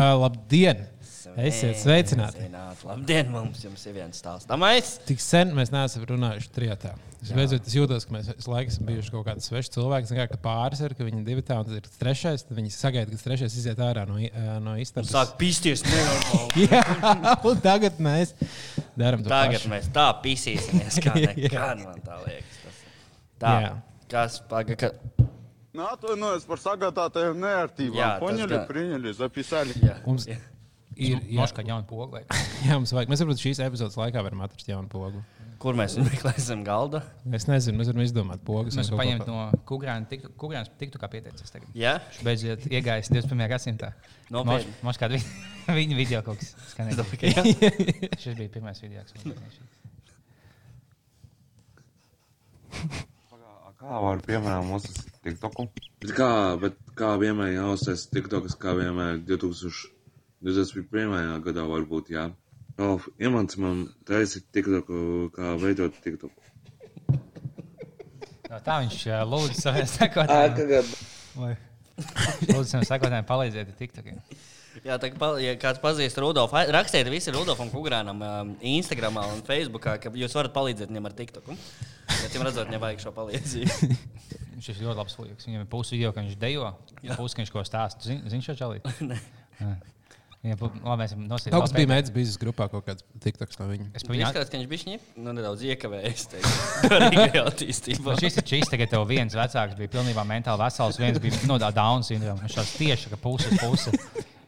Uh, labdien! Esiet sveicināti! Sveicināti. Labdien, mums jums ir viens stāstamais. Tik sen mēs neesam runājuši trijotā. Es beidzot jūtos, ka mēs visu laiku esam bijuši kaut kāds svešs cilvēks. Kā, ka pāris ir, ka viņi divi tā, un tad ir trešais. Tad viņi sagaida, ka trešais iziet ārā no, ā, no istabas. Sāk pisties nenormāli. Jā, un tagad mēs darām to Tagad pašu. mēs tā pisīsimies, kā nekad man tā liekas. Tas. Tā, Jā. kas paga, ka... Ну, Atvainojos par sagādātajām Jā, neērtībām. tas Poņeļi, gan. priņeļi, zapisāļi. Jā, Mums jā. ir jā, Moškā jauna poga. jā, mums vajag. Mēs varbūt šīs epizodes laikā varam atrast jaunu pogu. Kur mēs viņu meklēsim galda? Es nezinu, mēs varam izdomāt pogas. Mēs paņēmām ko no Kukrāna. Kukrāns tiktu kā pieteicis. Tagad. Jā, Viņš beidzot iegājis 21. gadsimtā. Nopietni. Moš kāda viņa video kaut kas skanēja. Jā. Šis bija pirmais video, kas man bija. Kā var, piemēram, uzsākt TikToku? Bet kā, bet kā vienmēr jāuzsāc TikTokas, kā vienmēr 2021. gadā varbūt, jā. Oh, Iemāc man taisīt TikToku, kā veidot TikToku. No, tā viņš ā, lūdza saviem sekotājiem. Lūdzu, saviem sekotājiem palīdziet ar TikTokiem. Jā, tā kā pa- ja kāds pazīst Rudolfu, rakstiet visi Rudolfam Kungrānam um, Instagram un Facebookā, ka jūs varat palīdzēt viņam ar TikToku. Bet jums redzot, nevajag šo palīdzību. Viņš ir ļoti labs puisis. Viņam ir pusi video, ka viņš dejo, pusi, ka viņš ko stāsta. Zini zin šo čalī? Nē. Jā, labi, mēs. Kaut kas bija mēģinājums biznesa grupā, kaut kāds tiktoks no viņa. Es viņu izskatās, ka viņš bija šņip, nu, nedaudz iekavējis. Garīgajā attīstībā. Nu, šis ir čīs, tagad tev viens vecāks bija pilnībā mentāli vesels, viens bija no tā Down sindroma. Viņš tāds tieši kā puses puse.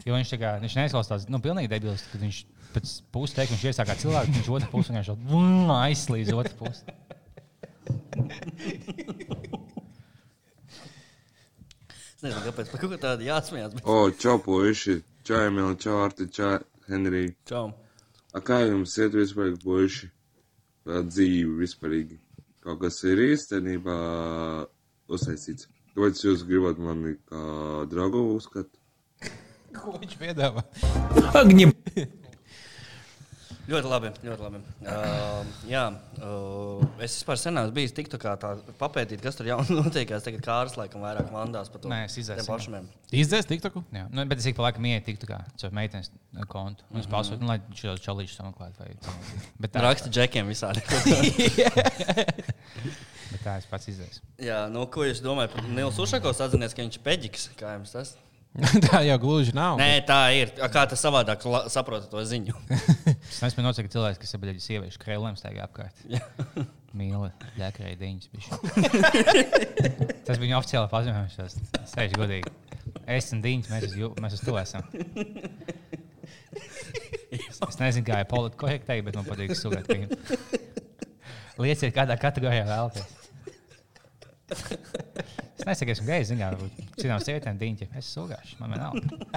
Jo viņš, tā kā, viņš neizklausās, nu, pilnīgi debils, kad viņš pēc puses teikt, viņš iesākā cilvēku, viņš otru pusi vienkārši aizslīd uz otru pusi. Es nezinu, kāpēc par kaut ko tādu jāsmējās. Bet... O, čau, puiši! Čau, Emīl, čau, Arti, čau, Henrij. Čau. A kā jums iet vispār, puiši? Tā dzīve vispārīgi. Kaut kas ir īstenībā uzsaistīts. Kāpēc jūs gribat mani kā draugu uzskatīt? Ko viņš piedāvā? Ļoti labi. Ļoti labi. Uh, jā, uh, es vispār sen esmu bijis tik tā, tā papētīt, kas tur jau notiekās. Tagad kārs laikam vairāk mandās par to. Nē, es izdzēsu. pašiem. Izdzēs tiktoku? Jā, nu, bet es ik pa laikam ieeju tik tā kā caur meitenes kontu. Un es pasūtu, nu, lai šos čalīšus sameklētu. Vai... Bet tā, Raksta džekiem visādi. bet tā es pats izdzēsu. jā, nu, ko jūs domājat par Nils Ušakovs? Atzinies, ka viņš ir peģiks. Kā jums tas? tā jau gluži nav. Nē, tā ir. A, Kā tas savādāk saprotat to ziņu? Es nespēju nocīt, ka cilvēks, kas ir bijis sieviešu krēlēm, staigā apkārt. Mīli, ļakrēji diņas. Tas bija viņa oficiāli paziņojums. Sēž godīgi. Es un diņas, mēs uz, jū- mēs uz to esam. Es nezinu, kā ir politiski korekti bet man patīk viņu. Lieciet, kādā kategorijā vēlaties. Es nesaku, ka esmu gejs, zinām, citām sievietēm diņķi. Es sūgāšu, man vienalga.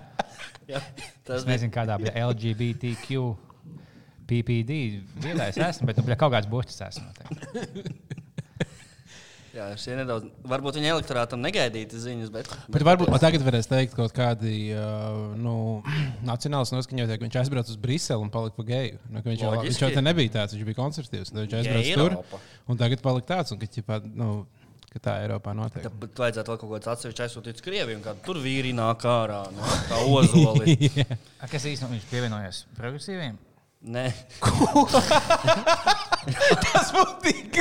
Jā, Es tas nezinu, kādā bija LGBTQ. PPD vietā es esmu, bet nu, bļa, kaut kāds burtis esmu. noteikti. Jā, šie nedaudz. Varbūt viņa elektorātam negaidīta ziņas, bet. Bet varbūt tagad varēs teikt kaut kādi uh, nu, nacionāls noskaņotie, ka viņš aizbrauca uz Briseli un palika par geju. Nu, ka viņš, jau, viņš jau te nebija tāds, viņš bija koncertīvs. tad Viņš aizbrauca tur un tagad palika tāds, un, ka, ķipā, nu, ka tā Eiropā notiek. Tāpat vajadzētu vēl kaut ko tādu atsevišķu aizsūtīt uz Krieviju, un kā tur vīri nāk ārā, no, kā ozoli. A, Kas īstenībā viņš pievienojas progresīviem? Nē, Tas būtu tik.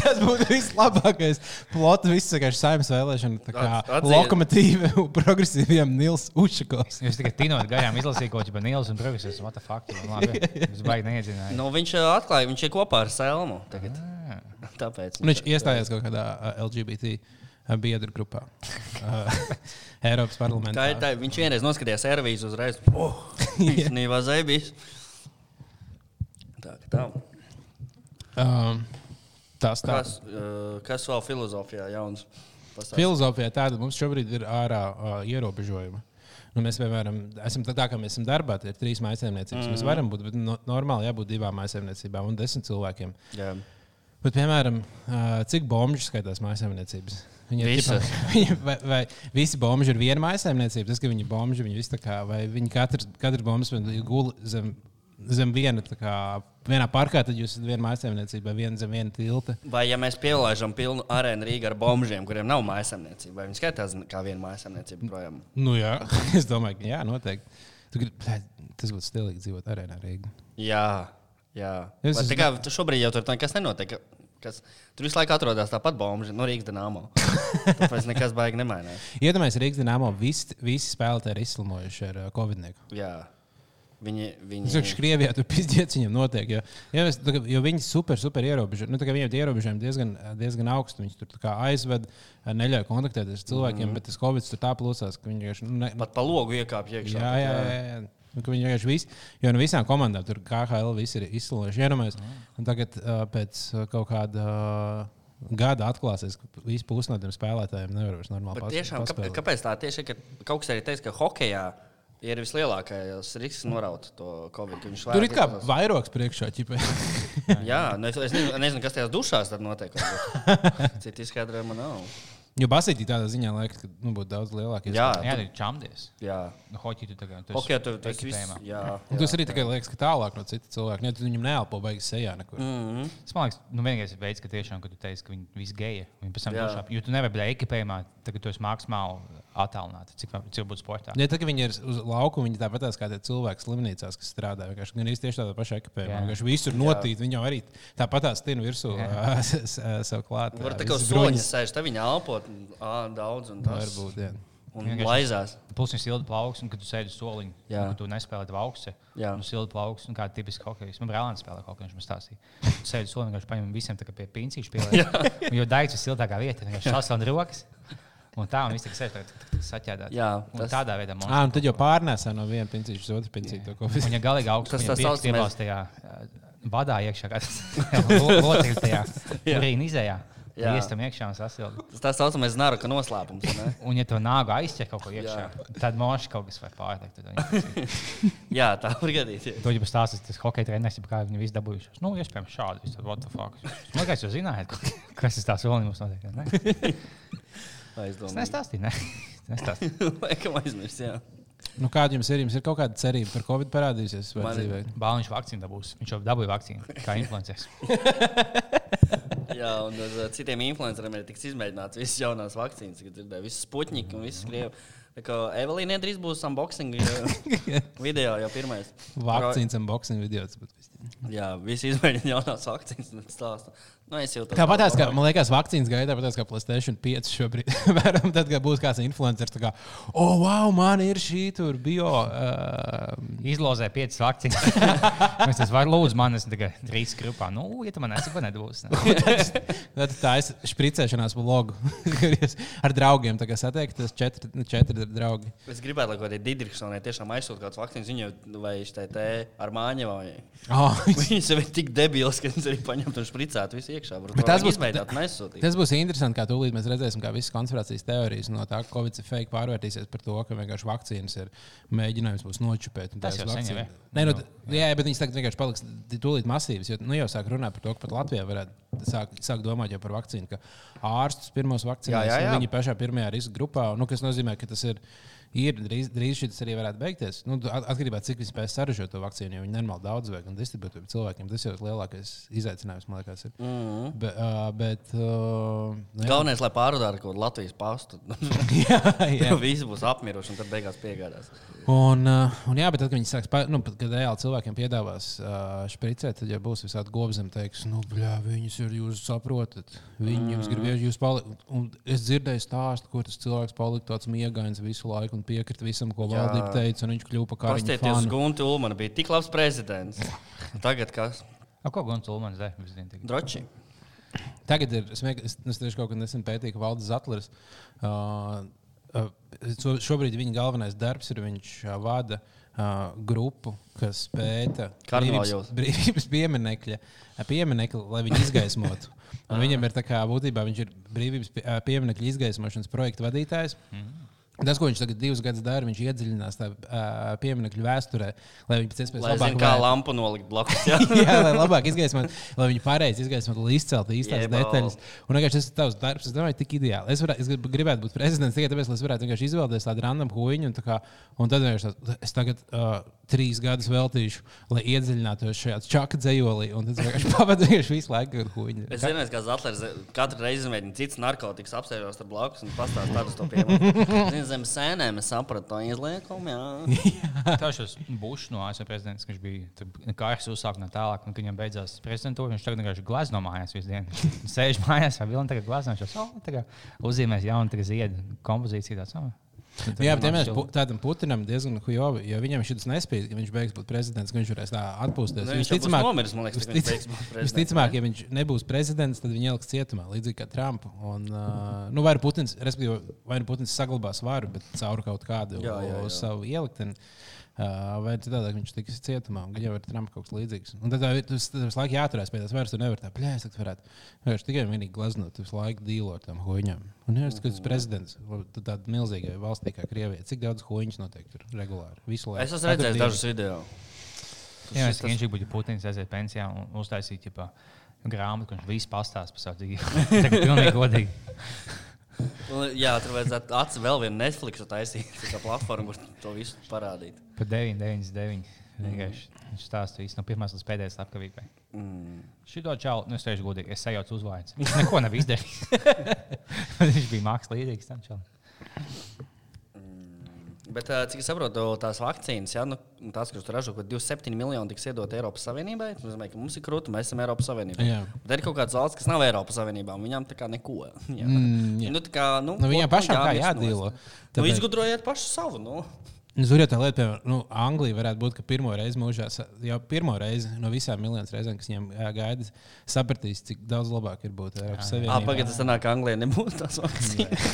Tas būtu vislabākais plots, vienkārši saimnes vēlēšana. Lokomotīva un progresīviem Nils Ušakovs. Jūs tikai tinot gājām, izlasījāt kaut ko par Nīlas un progresīviem. What the fuck? Labi, es baigi neiedzināju. nu, viņš ā, atklāja, viņš ir kopā ar Selmu. Tagad. Tāpēc Un viņš iestājās kaut kādā uh, LGBT uh, biedru grupā. Uh, Eiropas parlamentā. Tā ir tā, viņš vienreiz noskatījās servīzu uzreiz. Oh, īstenībā zēbīs. Tā, ka tā. Um, tas tā. Kas, ā, kas vēl filozofijā jauns? Pastāsti. Filozofijā tāda mums šobrīd ir ārā uh, ierobežojuma. Nu, mēs, piemēram, esam tā, tā kā mēs esam darbā, ir trīs maisaimniecības. Mm. Mēs varam būt, bet no, normāli jābūt divām maisaimniecībām un desmit cilvēkiem. Jā. Bet, piemēram, ā, cik bombuļu skaitās mājsaimniecības? Viņi ir ķipa- viņi- vai, vai visi bombuļi ir viena mājsaimniecība? Tas, ka viņi ir bombuļi, viņi visi tā kā, vai viņi katrs, katrs bombs ir guli zem, zem viena tā kā vienā parkā, tad jūs esat viena mājsaimniecība, viena zem viena tilta. Vai ja mēs pielaižam pilnu arēnu Rīgā ar bombžiem, kuriem nav mājasemniecība, vai viņi skaitās kā viena mājasemniecība projām? Nu, jā, es domāju, ka jā, noteikti. Tas būtu stilīgi dzīvot arēnā Rīgā. Jā, jā. Es Es kā šobrīd jau tur nekas nenotiek. Kas, tur visu laiku atrodas tāpat bomba no Rīgas dīnāmo. Tāpēc nekas baigi nemainās. Iedomājieties, Rīgas dīnāmo visi, visi spēlētāji ir izslimojuši ar uh, covid. -nieku. Jā. Viņi, viņi... Es saku, Krievijā tur pizdiets viņam notiek. Jo, jo, kā- jo viņi super, super ierobežo. Nu, viņiem tie ierobežojumi diezgan, diezgan augsti. Viņi tur aizved, neļauj kontaktēties ar cilvēkiem, mm -hmm. bet tas Covid tur tā plūsās, ka viņi vienkārši. Nu, ne, Pat pa logu iekāpj iekšā. jā, jā, jā, jā. Nu, ka Viņi vienkārši visi, jo no visām komandām tur KHL visi ir izslimojuši. Iedomājieties, un tagad uh, pēc kaut kāda uh, gada atklāsies, ka visi tiem spēlētājiem nevar vairs normāli pas- tiešām, kāpēc, paspēlēt. kāpēc tā tieši ir? Kaut kas arī teica, ka hokeja ir vislielākais risks noraut to covid. viņš Tur ir kā vairāk vairogs priekšā. ķipa. Jā, nu es, es nezinu, nezinu, kas tajās dušās tad notiek. varbūt. Citi izskaidrojumi nav. Jo basītī tādā ziņā liekas, ka nu, būtu daudz lielāka. Jā, Jā, ir čamdies. jā. Nu, hoķi tu tagad. Hokeja tur tas viss. ekipējumā. Jā, Un tas arī tikai liekas, ka tālāk no cita cilvēka. Ne, tu viņam neelpo beigas sejā nekur. Mm. Tas man liekas, nu, vienīgais veids, ka tiešām, kad tu teici, ka viņi visi geji, viņi pēc tam Jā. došā. Jo tu nevari būt ekipējumā, tagad tu esi maksimāli attālināts, cik, cik būtu sportā. Ja tā, ka viņi ir uz lauka, viņi tāpat kā tie cilvēki slimnīcās, kas strādā. Vienkārši gan īsti tieši tādā pašā ekipējumā. Jā. Vienkārši visur notīt, viņi jau arī tāpat tās tina virsū ā, s- s- ā, sev klāt. Var ā, tā kā soļi bruņas. sēž, tad viņi elpot ā, daudz un tas. Varbūt, jā. Un laizās. Plus viņš silda plauks, un kad tu sēdi uz soliņa, Jā. un tu nespēlē augstu. Jā. Nu, silda plauks, un kā tipiski hokejs. Man brālēns spēlē hokeju, viņš man stāstīja. Tu sēdi uz soliņa, viņš paņem visiem tā kā pie pincīša pielāgot. Jo daigs ir siltākā vieta, viņš sasauc rokas. Un tā, un viss tiek sēž saķēdāt. Jā, tas- tādā veidā mums. Ah, un tad jau pārnēsā no viena pincīša uz otru pincīšu. to ko- Un, ja galīgi augsts, Tas tas saucamais tajā vadā iekšā, kā tas loceklis tajā urīna izējā. Jā. Iestam iekšā un sasilda. Tas tā saucamais naruka noslēpums. vai ne? Un, ja to nāgu aizķer kaut ko iekšā, tad moši kaut kas var viņi- Jā, tā var gadīties. To jau pastāstīs tas hockey treneris, kā viņi visi dabūjuši. Nu, iespējams, šādi. Tad, what the fuck? Man liekas, jūs zinājāt, kas ir tās vēl mums notiek. Ne? Es Aizdomīgi. nestāstīju, ne? Nestāstīju. Laikam aizmirst, jā. Nu, kāda jums ir? Jums ir kaut kāda cerība par Covid parādīsies? Bāliņš vakcīnu dabūs. Viņš jau dabūja vakcīnu, kā influenceris. Jā, un uz uh, citiem influenceriem ir tiks izmēģināts visas jaunās vakcīnas, kad ir visas puķņiki un visas krievi. Tā kā Evelīna drīz būs unboxing video jau pirmais. Vakcīnas unboxing video. viss. Jā, visi izmēģina jaunās vakcīnas un stāsta. Nu, es jau tādu. Tāpat tās, kā, man liekas, vakcīnas gaitā, tāpat kā Playstation 5 šobrīd. Varam, tad, kad būs kāds influenceris, tā kā, oh, wow, man ir šī tur bio. Uh, Izlozē piecas vakcīnas. Viņš tas var lūdzu, man ir tikai trīs grupā. Nu, ja tu man nesaki, ko nebūs. Ne? tad tā ir špricēšanās vlogu, ar draugiem tā kā satiekties. Četri, nu, četri draugi. Es gribētu, lai kaut kādā Digitrisonē tiešām aizsūta kāds vakcīnas ziņu, vai šī te, ar māņu vai. Oh, Viņas jau ir tik debilas, ka viņas arī paņemt un špricēt visu iekšā. Tas būs-. Tas būs interesanti, kā tūlīt mēs redzēsim, kā visas konspirācijas teorijas no tā, ka Covid ir fake pārvērtīsies par to, ka vienkārši vakcīnas ir mēģinājums mūs nočupēt. Tas jau sen vakcīna- ir. Nē, nu, t- jā, bet viņas tagad vienkārši paliks tūlīt masīvas. Jo nu, jau sāk runāt par to, ka pat Latvijā varētu sāk, sāk domāt par vakcīnu, ka ārstus pirmos vakcīnās, Jā, jā, jā. viņi pašā pirmajā riska grupā, nu, kas nozīmē, ka tas ir. Ir drīz, drīz šis arī varētu beigties. Nu, at- atkarībā no tā, cik viņi spēs saražot to vakcīnu, jo viņi normāli daudz vajag un distribūtēt cilvēkiem. Tas jau ir lielākais izaicinājums, man liekas. Ir. Mm -hmm. Be, uh, bet, uh, jā. Galvenais, lai pārdodātu kaut kādu Latvijas pastu. jā, jā. Visi būs apmiruši un tad beigās piegādās. Un, uh, un jā, bet tad, kad viņi sāks, nu, kad reāli cilvēkiem piedāvās uh, špricēt, tad jau būs visādi gobzemi, teiks, nu, bļā, viņus ir, jūs saprotat, viņi jums grib, jūs palikt. Un es dzirdēju stāstu, kur tas cilvēks palika tāds miegains visu laiku un piekrita visam, ko Jā. valdība teica, un viņš kļuva par kariņu Pastieties, fanu. Gunte Ulmana bija tik labs prezidents. Tagad kas? A, ko Gunts Ulmans tikai. Droši. Tagad ir, es, mēģ- es, tieši kaut kad nesen pētīju, ka Valdis Zatlers. Uh, uh, šo- šobrīd viņa galvenais darbs ir viņš uh, vada uh, grupu, kas pēta brīvības, brīvības pieminekļa, pieminekli, lai viņi izgaismotu. Un viņam ir tā kā būtībā viņš ir brīvības pieminekļa izgaismošanas projekta vadītājs. Tas, ko viņš tagad divus gadus dara, viņš iedziļinās tajā uh, pieminiektu vēsturē, lai viņi pēc iespējas labāk zinātu, kā lampu nolikt blakus. Jā. Jā, lai labāk izgaismotu, lai viņi pareizi izgaismotu, lai izceltu īstās Jebal. detaļas. Un vienkārši tas ir tavs darbs, es domāju, tik ideāli. Es, varētu, es grib- gribētu būt prezidents tikai tāpēc, lai es varētu vienkārši izvēlēties tādu random huīņu. Un, tā kā, un tad vienkārši tā, es tagad uh, trīs gadus veltīšu, lai iedziļinātos šajā čaka dzējolī. Un tad es vienkārši pavadīju visu laiku ar huīņu. Es zinu, ka Zetlers katru reizi izmēģina cits narkotikas, apsēžos ar blakus un pastāsta tādu to piemēru. Zem sēnēm es sapratu to izliekumu. Tā šis Bušs no ASV prezidents, kurš bija kārs uzsākt no tālāk, un kad viņam beidzās prezidentūra, viņš tagad vienkārši glazno mājās visu dienu. Sēž mājās, vai vilni tagad glazno, jau tagad uzzīmēs jaunu tagad ziedu kompozīciju. Tāds, oh. Jā, bet ja mēs tādam Putinam diezgan hujovi, jo viņam šis nespēja, ka viņš beigs būt prezidents, ka viņš varēs tā atpūsties. Nu, viņš būs nomiris, man liekas, prezidents, Visticamāk, ja viņš nebūs prezidents, tad viņu ieliks cietumā, līdzīgi kā Trumpu. Un, uh, nu, vai nu Putins, respektīvi, vai nu Putins saglabās varu, bet caur kaut kādu Jā, jā, jā. savu ielikteni. Vai tādā viņš tiks cietumā, un jau ir Trumpa kaut kas līdzīgs. Un tad tas visu laiku jāturās pie tās vairs, tu nevari tā plēst, ka varētu vienkārši tikai vienīgi glaznot, visu laiku dīlot tam hoņām. Un jā, tas ir prezidents, tad tāda milzīga valstī kā Krievija. Cik daudz hoņas notiek tur regulāri? Visu laiku. Es esmu redzējis dažus video. Jā, es tikai būtu Putins aiziet pensijā un uztaisīt ģipā, grāmatu, kurš viss pastāsta par savu dzīvi. Tā ir pilnīgi godīgi. Un, Jā, tur vajadzētu atcelt vēl vienu Netflix taisīt, kā platformu, kur to visu parādīt. Par 9, 9, 9. Vienkārši viņš stāsta visu no pirmās līdz pēdējai slepkavībai. Mm. Šito čaulu, nu, es teikšu, godīgi, es sajaucu uzvārds. Viņš neko nav izdarījis. viņš bija mākslīgs tam čalam. Bet, cik es saprotu, tās vakcīnas, ja, nu, tās, kuras tur ražo, ka 27 miljoni tiks iedot Eiropas Savienībai, tas nozīmē, ka mums ir krūti, mēs esam Eiropas Savienībā. Jā. Bet ir kaut kādas valsts, kas nav Eiropas Savienībā, un viņām tā kā neko. Jā. Mm, jā. nu, tā kā, nu, Nu, viņām ko- pašām kā jāmirst jādīlo. Nu, Tāpēc- izgudrojiet pašu savu. Nu. Nu, jau tā lieta, piemēram, nu, Anglija varētu būt, ka pirmo reizi mūžā, jau pirmo reizi no visām miljoniem reizēm, kas viņiem ā, gaida, sapratīs, cik daudz labāk ir būt Eiropas Ah, Savienībā. pagaidiet, tas nāk, ka Anglijā nebūs tās vakcīnas.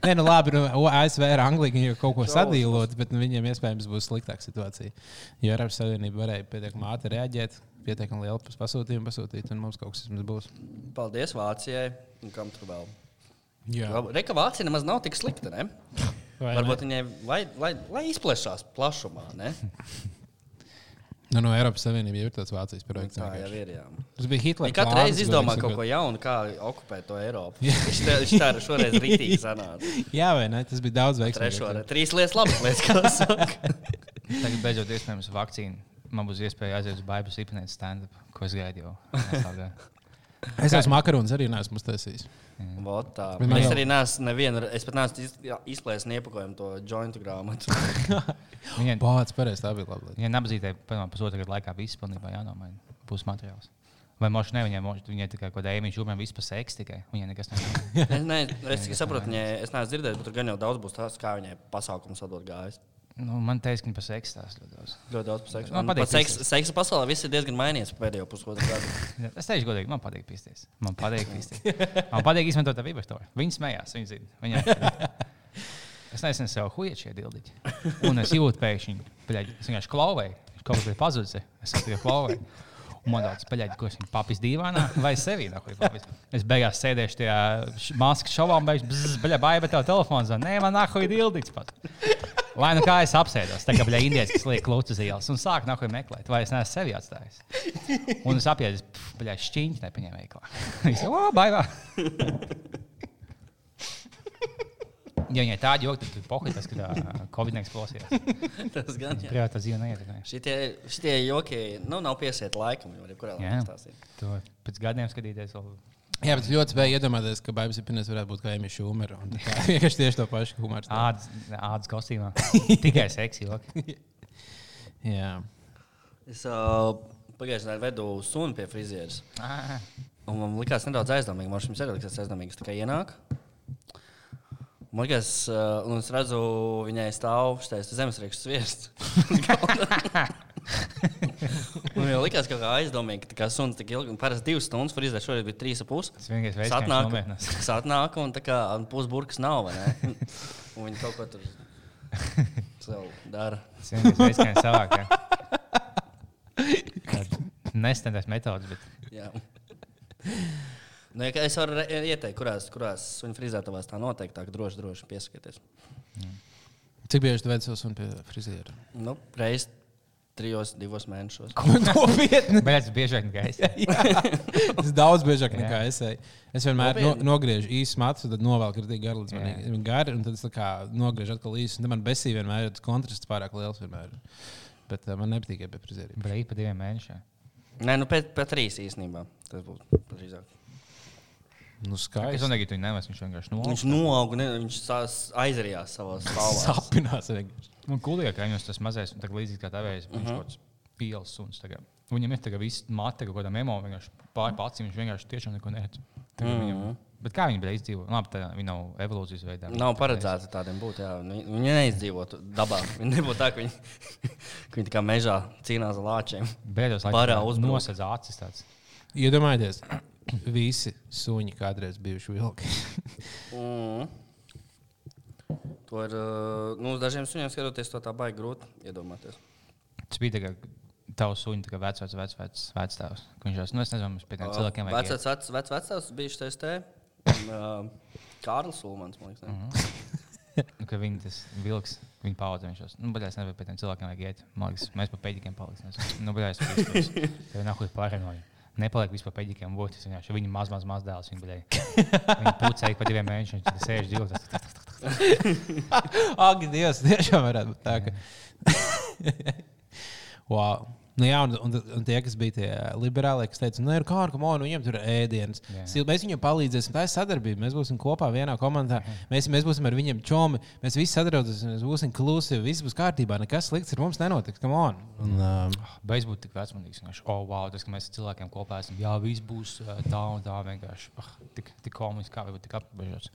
Nē, nu labi, nu, ASV ar Angliju jau kaut ko sadīlot, bet nu, viņiem iespējams būs sliktāka situācija. Jo Eiropas Savienība varēja pietiekami ātri reaģēt, pietiekami lielu pasūtījumu pasūtīt, un mums kaut kas būs. Paldies Vācijai. Un kam tur vēl? Reka Vācija nemaz nav tik slikta. Ne? Vai Varbūt viņai lai, lai, lai izplešās plašumā. Ne? nu, no Eiropas Savienības jau ir tāds Vācijas projekts. Tā jau ir. Jā. Tas bija Hitlera. Viņa katru reizi izdomā kaut ko jaunu, kā okupēt to Eiropu. Viņš tā- viņš tā ir šoreiz rītīgi sanāca. Jā, vai ne? Tas bija daudz veiksmīgāk. Trešo reizi. Trīs lietas labas lietas, kā saka. Tagad beidzot iespējams vakcīna. Man būs iespēja aiziet uz Bābu Sipinēt stand-up, ko es gaidu jau. Es esmu makaronus arī neesmu uztaisījis. Vot tā. Bet man Es arī neesmu nevienu, es pat neesmu iz- jā, izplēsis neiepakojumu to jointu grāmatu. Viņai, Pats pareizi, tā bija lieta. viņai nabadzīgai pēc pusotra gada laikā viss pilnībā jānomaina. Būs materiāls. Vai moši ne, viņai, moši, viņai tikai kaut kāda ēmiņa žūmē, viss pa seks tikai. Viņai nekas nav. es, ne, es tikai saprotu, viņai, es neesmu dzirdējis, bet tur gan jau daudz būs tās, kā viņai pasākums atdot gājis. Nu, man teica, ka viņa pa seks tās ļoti daudz. Ļoti daudz par seksu. Man Un patīk pat seks, visas. seksa pasaulē viss ir diezgan mainījies pēdējo pusotru gadu. Es teikšu, godīgi, man patīk pisties. Man patīk pisties. Man patīk izmantot tā vibratoru. Viņi smējās, viņi zina. Viņa... Es nesen sev huiju šie dildiķi. Un es jūtu pēkšņi, paļaļ, es vienkārši klauvēju. Viņš kaut kas bija pazudis. Es tikai klauvēju. Un man tāds paļaļ, ko viņš papis dīvainā vai sevī. Es beigās sēdēšu tajā maskas šovā un beigšu, bzz, baļā, baigā, tev telefons. Nē, man nahuj dildiķis pat. Lai nu kā es apsēdos, tā kā bija indietis, kas liek klucu uz ielas un sāk nahuj meklēt, vai es neesmu sevi atstājis. Un es apjēdzu, ka šķiņķi nepaņēma veiklā. Viņš jau baigā. Ja viņai tāda joki, tad pohuļ tas, ka tā Covid-19 klausījās. Tas gan jā. Privātā dzīve neietekmē. Šitie, šitie joki nu, nav piesiet laikam, jau kurā Jā. laikā stāstīt. To pēc gadiem skatīties. Vēl... Jā, bet ļoti spēju iedomāties, ka Bābis Pines varētu būt kā Emīļs Šumers. Vienkārši tieši to pašu humoru. Ādas, ādas kostīmā. Tikai seksi joki. Jā. Es uh, pagājušajā nedēļā vedu sunu pie frizieres. Ā, Un man likās nedaudz aizdomīgi. Man šim arī likās aizdomīgi, kas tikai ienāk. Man liekas, uh, un es redzu, viņai stāv šis zemesrieksts sviests. Man likās, ka kā aizdomīgi, ka tā suns tik ilgi, un parasti divas stundas frizēt, šoreiz bija trīs pusi. Tas vienīgais veids, kā nomierinās. es atnāku un tā kā pusburkas nav, viņi kaut ko tur sev dara. Tas vienīgais veids, kā viņš savāk. Nestendēs metodas, bet Jā. Nu, ja es varu re- ieteikt, kurās, kurās suņu frizētavās tā noteikti tā droši, droši pieskatieties. Cik bieži tu veic savu sunu pie friziera? Nu, reiz trijos, divos mēnešos. Nopietni! Bet tas biežāk nekā es. Tas daudz biežāk nekā es. Es vienmēr no, nogriežu īsu matu, tad novelku kritīgi garu līdz. Viņa gari, un tad es tā kā nogriežu atkal īsu. Un man besī vienmēr ir tas kontrasts pārāk liels. Vienmēr. Bet uh, man nepatīk iet pie friziera. Brīvi pa diviem mēnešiem. Nē, nu pēc, pēc trīs īstenībā. Tas būtu drīzāk. Nu, Es skaisti. domāju, ka tu nevis viņš vienkārši no. Viņš noauga, ne, viņš aizrījās savā stāvā. Sapinās vienkārši. Nu, Kulīgi, ka viņam tas mazais, tā kā līdzīgi kā tavējs, viņš Mhm. kaut kāds pīles suns. tagad. Viņam ir tagad viss mate, kaut kāda memo, vienkārši pāri pats, viņš vienkārši tiešām neko neredz. Tagad Mhm. Viņam, bet kā viņi beidz dzīvo? Labi, tā viņi nav evolūcijas veidā. Nav paredzēts tādiem būt. Jā. Viņi neizdzīvotu dabā. Viņi nebūtu tā, ka viņi, ka viņi kā mežā cīnās ar lāčiem. Beidzot, Parā laikam, uzbruk. nosedz acis tāds. Iedomājieties, visi suņi kādreiz bijuši vilki. Mm. To ir, uh, nu, uz dažiem suņiem skatoties, to tā baigi grūti iedomāties. Tas bija kā tavs suņi, tā kā vecs, vecs tēvs. ka Viņš jau, nu, es nezinu, pie tiem cilvēkiem vajag. iet. Vecais, vecais, vecais, vecais bija šis te. Uh, Kārlis Ulmans, man liekas. ne? Nu, ka viņi tas vilks, viņa paudze viņš jau. Nu, bet es nezinu, pie tiem cilvēkiem vajag iet. Man liekas, mēs pa pēdiņiem paliksim. Nu, bet es ka nav kur pārēnoju. Nepaliek vispār būt. Es vienkārši viņu maz, maz, maz dēls. Viņa. Viņa pucēja pa diviem mēnešiem. Viņš sēž dzīvot. Ak, Dievs, tiešām varētu būt tā. Ka... wow. Nu, jā, un, un, un tie, kas bija tie liberālie, kas teica, nu, ir kā ar komu, viņiem tur ir ēdienas. Jā. Mēs viņiem palīdzēsim, tā ir sadarbība. Mēs būsim kopā vienā komandā. Mēs, mēs būsim ar viņiem čomi, mēs visi sadarbosimies, mēs būsim klusi, viss būs kārtībā. Nekas slikts ar mums nenotiks. Come on. Un, um, Beidz būt tik vecmodīgs. Oh, wow, tas, ka mēs cilvēkiem kopā esam. Jā, viss būs uh, tā un tā vienkārši. Ah, tik, tik komiski, kā varbūt tik apbežots.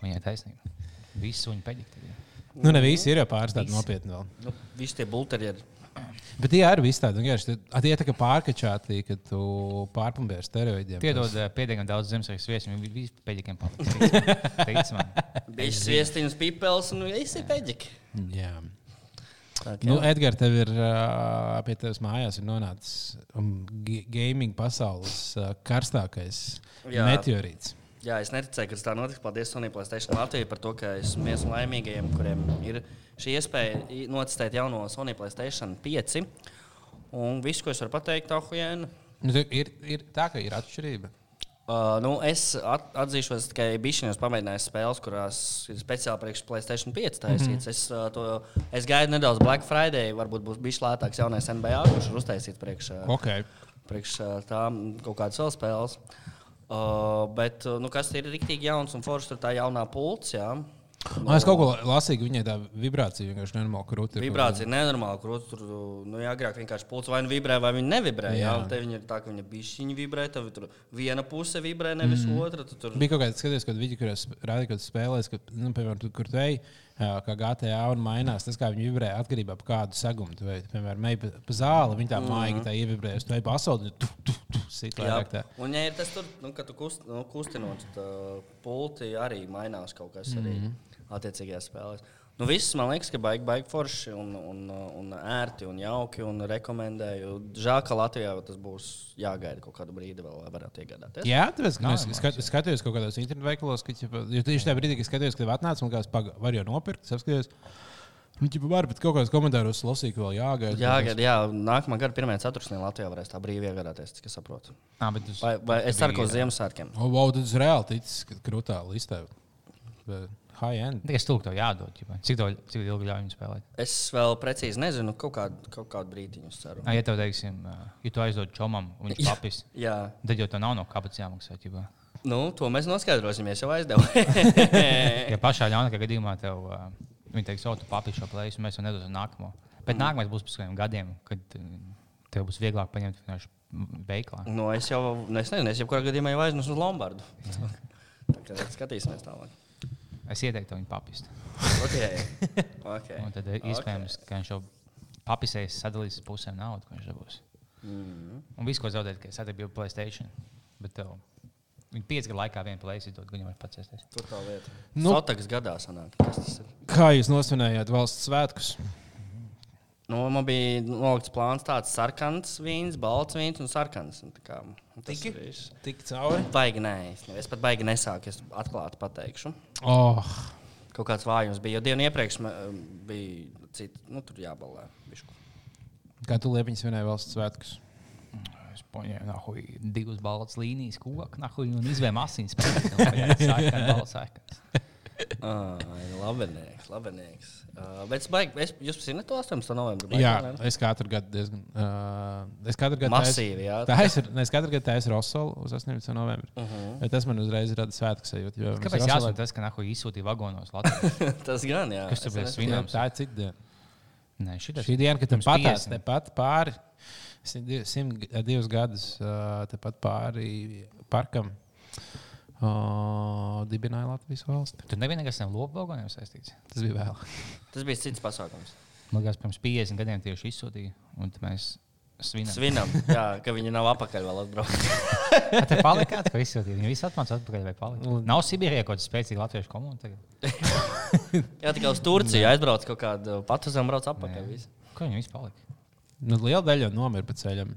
Viņai taisnība. Visi suņi pēdīgi. nu, ne visi ir jau pāris tādi Visi. nopietni vēl. Nu, visi tie bulterieri. Bet tie arī viss tādi. vienkārši Tie tie tā kā pārkačāti, kad tu pārpumpi ar steroidiem. Piedod, uh, pietiekami daudz Ziemassvētku viesu. Viņi visi pēdīgiem palika. Teic man. Bija sviestiņas, pipels un visi peģiki. Jā. Tā, Nu, Edgars, tev ir uh, pie tevis mājās ir nonācis um, ga- gaming pasaules uh, karstākais Jā. meteorīts. Jā, es neticēju, ka tas tā notiks. Paldies Sonai Playstation Latvijai par to, ka esmu viens no laimīgajiem, kuriem ir šī iespēja notestēt jauno Sony Playstation 5. Un viss, ko es varu pateikt, tā huēna. Nu, ir, ir tā, ka ir atšķirība. Uh, nu, es at, atzīšos, ka bijušajos pamēģinājos spēles, kurās ir speciāli priekš Playstation 5 taisīts. Mm -hmm. es, uh, to, es gaidu nedaudz Black Friday, varbūt būs bijis lētāks jaunais NBA, kurš ir uztaisīts priekš, uh, Okay. priekš uh, tām kaut kādas vēl spēles. Uh, bet, uh, nu, kas ir rīktīgi jauns un foršs, ir tā jaunā pults. Jā. Man es kaut ko lasīju, viņai tā vibrācija vienkārši nenormāli krūti. ir. Vibrācija ir nenormāla. Kur tur nu, agrāk vienkārši pults vai nu vibrē, vai viņa nevibrē. Jā, Jā. te viņa ir tā, ka viņa bišķiņa vibrē, tad tur viena puse vibrē, nevis mm. otra. tu Tur... Bija kaut kāds skaties, kad viņi rādīja, ka spēlēs, ka, nu, piemēram, tu, kur te ej, ā, kā GTA un mainās, tas kā viņi vibrē atkarībā no kādu segumu. Tu ej, piemēram, ej pa, zāli, viņi tā maigi tā ievibrējas, tu ej pa asfaltam, tu, tu, tu, sit vairāk tā. un ja ir tas, tur, nu, ka tu kust, nu, kustinot tā pulti, arī mainās kaut kas mm -hmm. Attiecīgajās spēlēs. Nu, viss man liekas, ka baigi, baigi forši un, un, un ērti un jauki un rekomendēju. Žēl, ka Latvijā tas būs jāgaida kaut kādu brīdi, vēl, lai varētu iegādāties. Jā, ka Nav es skat, skatījos kaut kādos internetu veikalos, ka jo tieši tajā brīdī, kad skatījos, kad atnāca un kāds paga, var jau nopirkt, apskatījos. Nu, ķipa, var, bet kaut kādos komentāros lasīju, ka vēl jāgaida. Jāgaida, jā, nākamā gada pirmajā ceturksnī Latvijā varēs tā brīvi iegādāties, cik es saprotu. Nā, bet uz, Vai, vai es ceru, ka uz Ziemassvētkiem. O, wow, tad es reāli ticu, ka krūtā listē. Bet High end. Tikai stūk tev jādod. ķipa. Cik, tev, cik ilgi ļauj viņu spēlēt? Es vēl precīzi nezinu, kaut kādu, kaut kādu brīdiņu ceru. Nā, ja tev, teiksim, ja tu aizdod čomam un viņš papis, Jā, tad jau tev nav no kabatas jāmaksā. ķipa. nu, to mēs noskaidrosimies jau aizdevu. Ja pašā ļaunākajā gadījumā tev uh, viņi teiks, o, tu papīri šo plēsu, mēs jau nedosim nākamo. Bet nākamais būs pēc kādiem gadiem, kad tev būs vieglāk paņemt vienkārši veiklā. nu, es jau nu, es nezinu, es jebkurā gadījumā jau aiznesu uz Lombardu. Tā kā skatīsimies tālāk. Es ieteiktu viņu papist. Okay. Okay. Un tad iespējams, ka viņš jau papisēs, sadalīs pusēm naudu, ko viņš dabūs. Mm. Un viss, ko zaudēt, ka sadarbība Playstation. Bet tev viņi pieci gadu laikā vienu plēsi izdod, gan jau var pacēsties. Tur tā lieta. Nu. Sotakas gadā sanāk. Kas tas ir? Kā jūs nosvinējāt valsts svētkus? Nu, man bija nolikts plāns tāds sarkans vīns, balts vīns un sarkans. Un tā kā, un tas Tiki? ir viss. Tik cauri. Baigi nē, es, ne- es pat baigi nesāku, es atklāti pateikšu. Oh, Kaut kāds vājums bija, jo dienu iepriekš ma- bija citi, nu, tur jābalē. bišku. kā tu liepiņas svinēji valsts svētkus? Es paņēmu nahuj, divas baltas līnijas, koku, nahuj, un izvēmu asins. Sākās. Ai, labenieks, labenieks. Uh, bet es baigi, es, jūs zināt to 18. novembrī? baigi, Jā, ne? es katru gadu diezgan. Uh, es katru gadu Masīvi, jā. Tā ir. Es katru gadu taisu Rosolu uz 18. novembrī. Uh -huh. Bet tas man uzreiz rada svētku sajūtu. Kāpēc Rosolē- jāsaka tas, ka nahuj izsūtīja vagonos Latvijā? Tas gan, jā. Kas tur Es bija svinams? Tā ir cita diena. Nē, šitas. Šī diena, kad tam patās 50. tepat pāri, simt divus gadus uh, tepat pāri parkam, uh, dibināja Latvijas valsti. Tur nebija nekas ar lopu vagoniem saistīts. Tas bija vēl. Tas bija cits pasākums. Man liekas, pirms 50 gadiem tieši izsūtīja, un mēs svinam. Svinam, jā, ka viņi nav apakaļ vēl atbraukuši. Tā te palika kāds, ko izsūtīja. Viņi visi atmācās atpakaļ vai palika. Nav Sibīrijā kaut kāda spēcīga latviešu komuna tagad. Jā, tikai uz Turciju aizbrauc kaut kādu pat uz zemes, brauc apakaļ. Ko viņi visi palika? Nu, liela daļa nomira pa ceļam.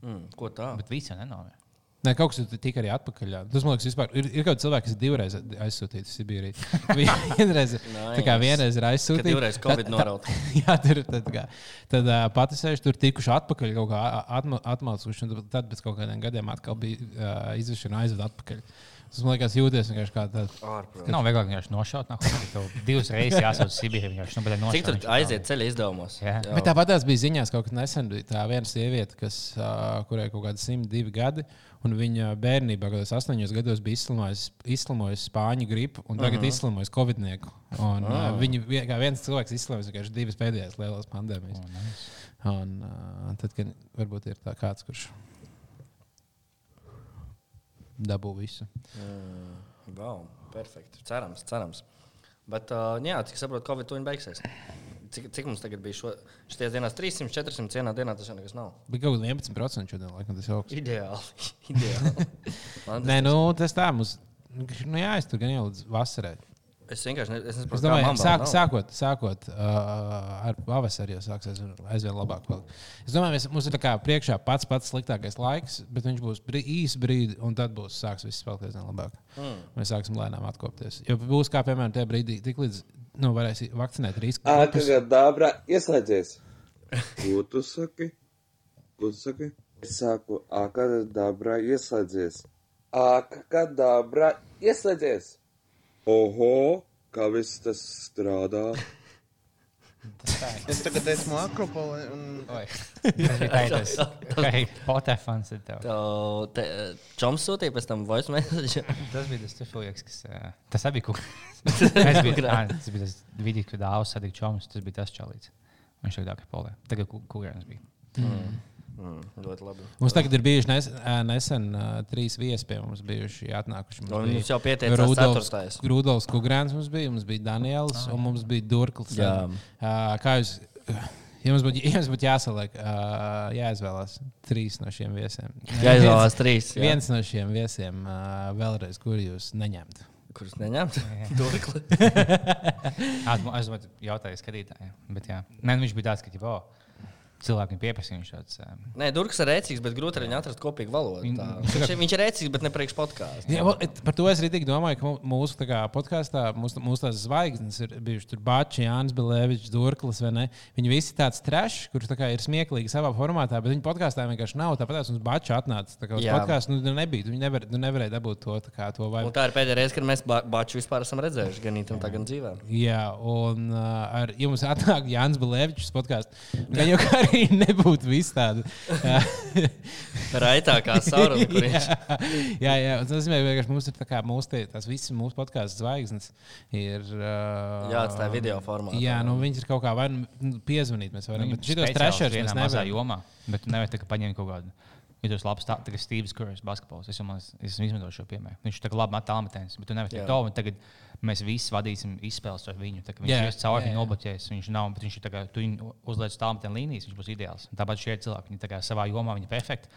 Mm, ko tā? Bet visi jau nenomira. Nē, kaut kas tur tika arī atpakaļ. Tas man liekas, vispār, ir, ir kaut kādi cilvēki, kas divreiz aizsūtīti uz Sibīriju. vienreiz, tā kā vienreiz ir Kad aizsūtīti. divreiz Covid noraut. Jā, tur ir tad, kā, tad uh, pati sēž tur tikuši atpakaļ kaut kā atma, atmācuši, un tad pēc kaut kādiem gadiem atkal bija uh, izvešana aizved atpakaļ. Tas man liekas, jūties vienkārši kā tāds. Ārprāt. Nav vieglāk vienkārši nošaut. Nav tev divas reizes jāsauc uz Sibīriju. Vienkārši nu, bet Cik tur nošaut. aiziet ceļa izdevumos? Jā. Bet tāpat tās bija ziņās, kaut kas nesen bija tā viena sieviete, kas, kurai kaut kādi 102 gadi, un viņa bērnībā, kad tas 8 gados bija izslimojusi, izslimojusi spāņu gripu, un tagad uh -huh. izslimojusi covidnieku. Un, uh, viņa vie- kā viens cilvēks izslimojusi tikai divas pēdējās lielās pandēmijas. Oh, nice. Un, uh, tad, kad varbūt ir tā kāds, kurš dabū visu. Wow, perfekti. Cerams, cerams. Bet, uh, jā, cik saprotu, Covid tuņi beigsies. Cik, cik mums tagad bija šo, šīs dienās 300, 400 cienā dienā, tas jau nekas nav. Bija kaut kāda 11% šodien, laikam, tas augsts. Ideāli. Ideāli. Nē, nu, tas tā mums. Nu, jā, es tur gan jau līdz vasarai. Es vienkārši ne, es Es nesaprotu, domāju, kā sāk, sākot, sākot uh, ar pavasari, jau sāksies aizvien, aizvien labāk. palikt. Es domāju, mēs, mums ir tā kā priekšā pats pats sliktākais laiks, bet viņš būs brī, īs brīdi, un tad būs sāks viss palikt aizvien labāk. Mm. Mēs sāksim lēnām atkopties. Jo būs kā piemēram tajā brīdī, tik līdz nu, varēs vakcinēt risku. Aka gadabra ieslēdzies. Ko tu saki? Ko tu saki? Es saku, aka gadabra ieslēdzies. Aka gadabra ieslēdzies. Oho, kā viss tas strādā. Es tagad esmu Akropolē. Un... Oi. Tas bija tas bija te, Čoms sūtīja pēc tam voice message. Tas bija tas cilvēks, kas. ā, Tas arī bija kas tāds. Tas bija tas video, kad dāvāts sadegt čoms. Tas bija tas čalīts. Viņš tagad ir polē. Tagad kurienes bija. Mm, ļoti labi. Mums tagad ir bijuši nes, nesen uh, trīs viesi pie mums, bijuši atnākuši. Un mums jau pieteicās ceturtais. Rudolfs Kungrāns mums bija, mums bija Daniels un mums bija Durklis. Uh, kā jūs, ja mums būtu, ja mums būtu jāsaliek, uh, jāizvēlās trīs no šiem viesiem. Jā, izvēlās trīs. jā. Viens no šiem viesiem uh, vēlreiz, kur jūs neņemt. Kurus neņemt? Durkli. Ā, Es domāju, jautāju skatītājiem. Bet jā, Nē, nu, viņš bija tāds, ka jau cilvēki pieprasīja. Viņš tāds, ā, Nē, Durks ir rēcīgs, bet grūti ar viņu atrast kopīgu valodu. Viņ-. Viņš, ir- viņš ir rēcīgs, bet ne priekš vo- et- par to es arī domāju, ka mūsu kā, podkāstā mūsu, mūsu tās zvaigznes ir bijušas tur Bačs, Jānis Belēvičs, ne? Viņi visi tāds trešs, kurš tā ir smieklīgi savā formātā, bet viņu podkāstā vienkārši nav. Tāpēc mums Bačs atnāca. Tā kā uz podkāstu nu, nebija. Viņi nevar, nu, nevarēja dabūt to, tā kā, to vai. Un tā ir pēdējā reize, kad mēs Baču vispār esam redzējuši gan īstenībā, gan dzīvē. Jā, un uh, ar jums atnāk Jānis Belēvičs podkāstā. Arī nebūtu viss tādu. Raitākā saruna, jā, jā, un tas nozīmē, ka mums ir tā kā mūsu, tie, tās visas mūsu podkāstu zvaigznes. Ir, uh, Jāatstāj video formātā. Jā, nu viņas ir kaut kā vai nu piezvanīt. Mēs varam, Viņam bet šitos vienā mēs mazā nevaram. jomā, bet nevari tā kā paņemt kaut kādu. Ja tas labs tā, tagad Steve's Kurss basketbols. Es jau man, es esmu izmantojis šo piemēru. Viņš ir kā labi metālmetējs, bet tu nevari teikt to, un tagad mēs visi vadīsim izspēles ar viņu. Tā Viņš ir caur viņu jā. nobloķējis. Viņš nav, bet viņš ir kā, tu viņu uzliec tālmetēju līnijas, viņš būs ideāls. Tāpat šie cilvēki, viņi kā savā jomā, viņi ir perfekti.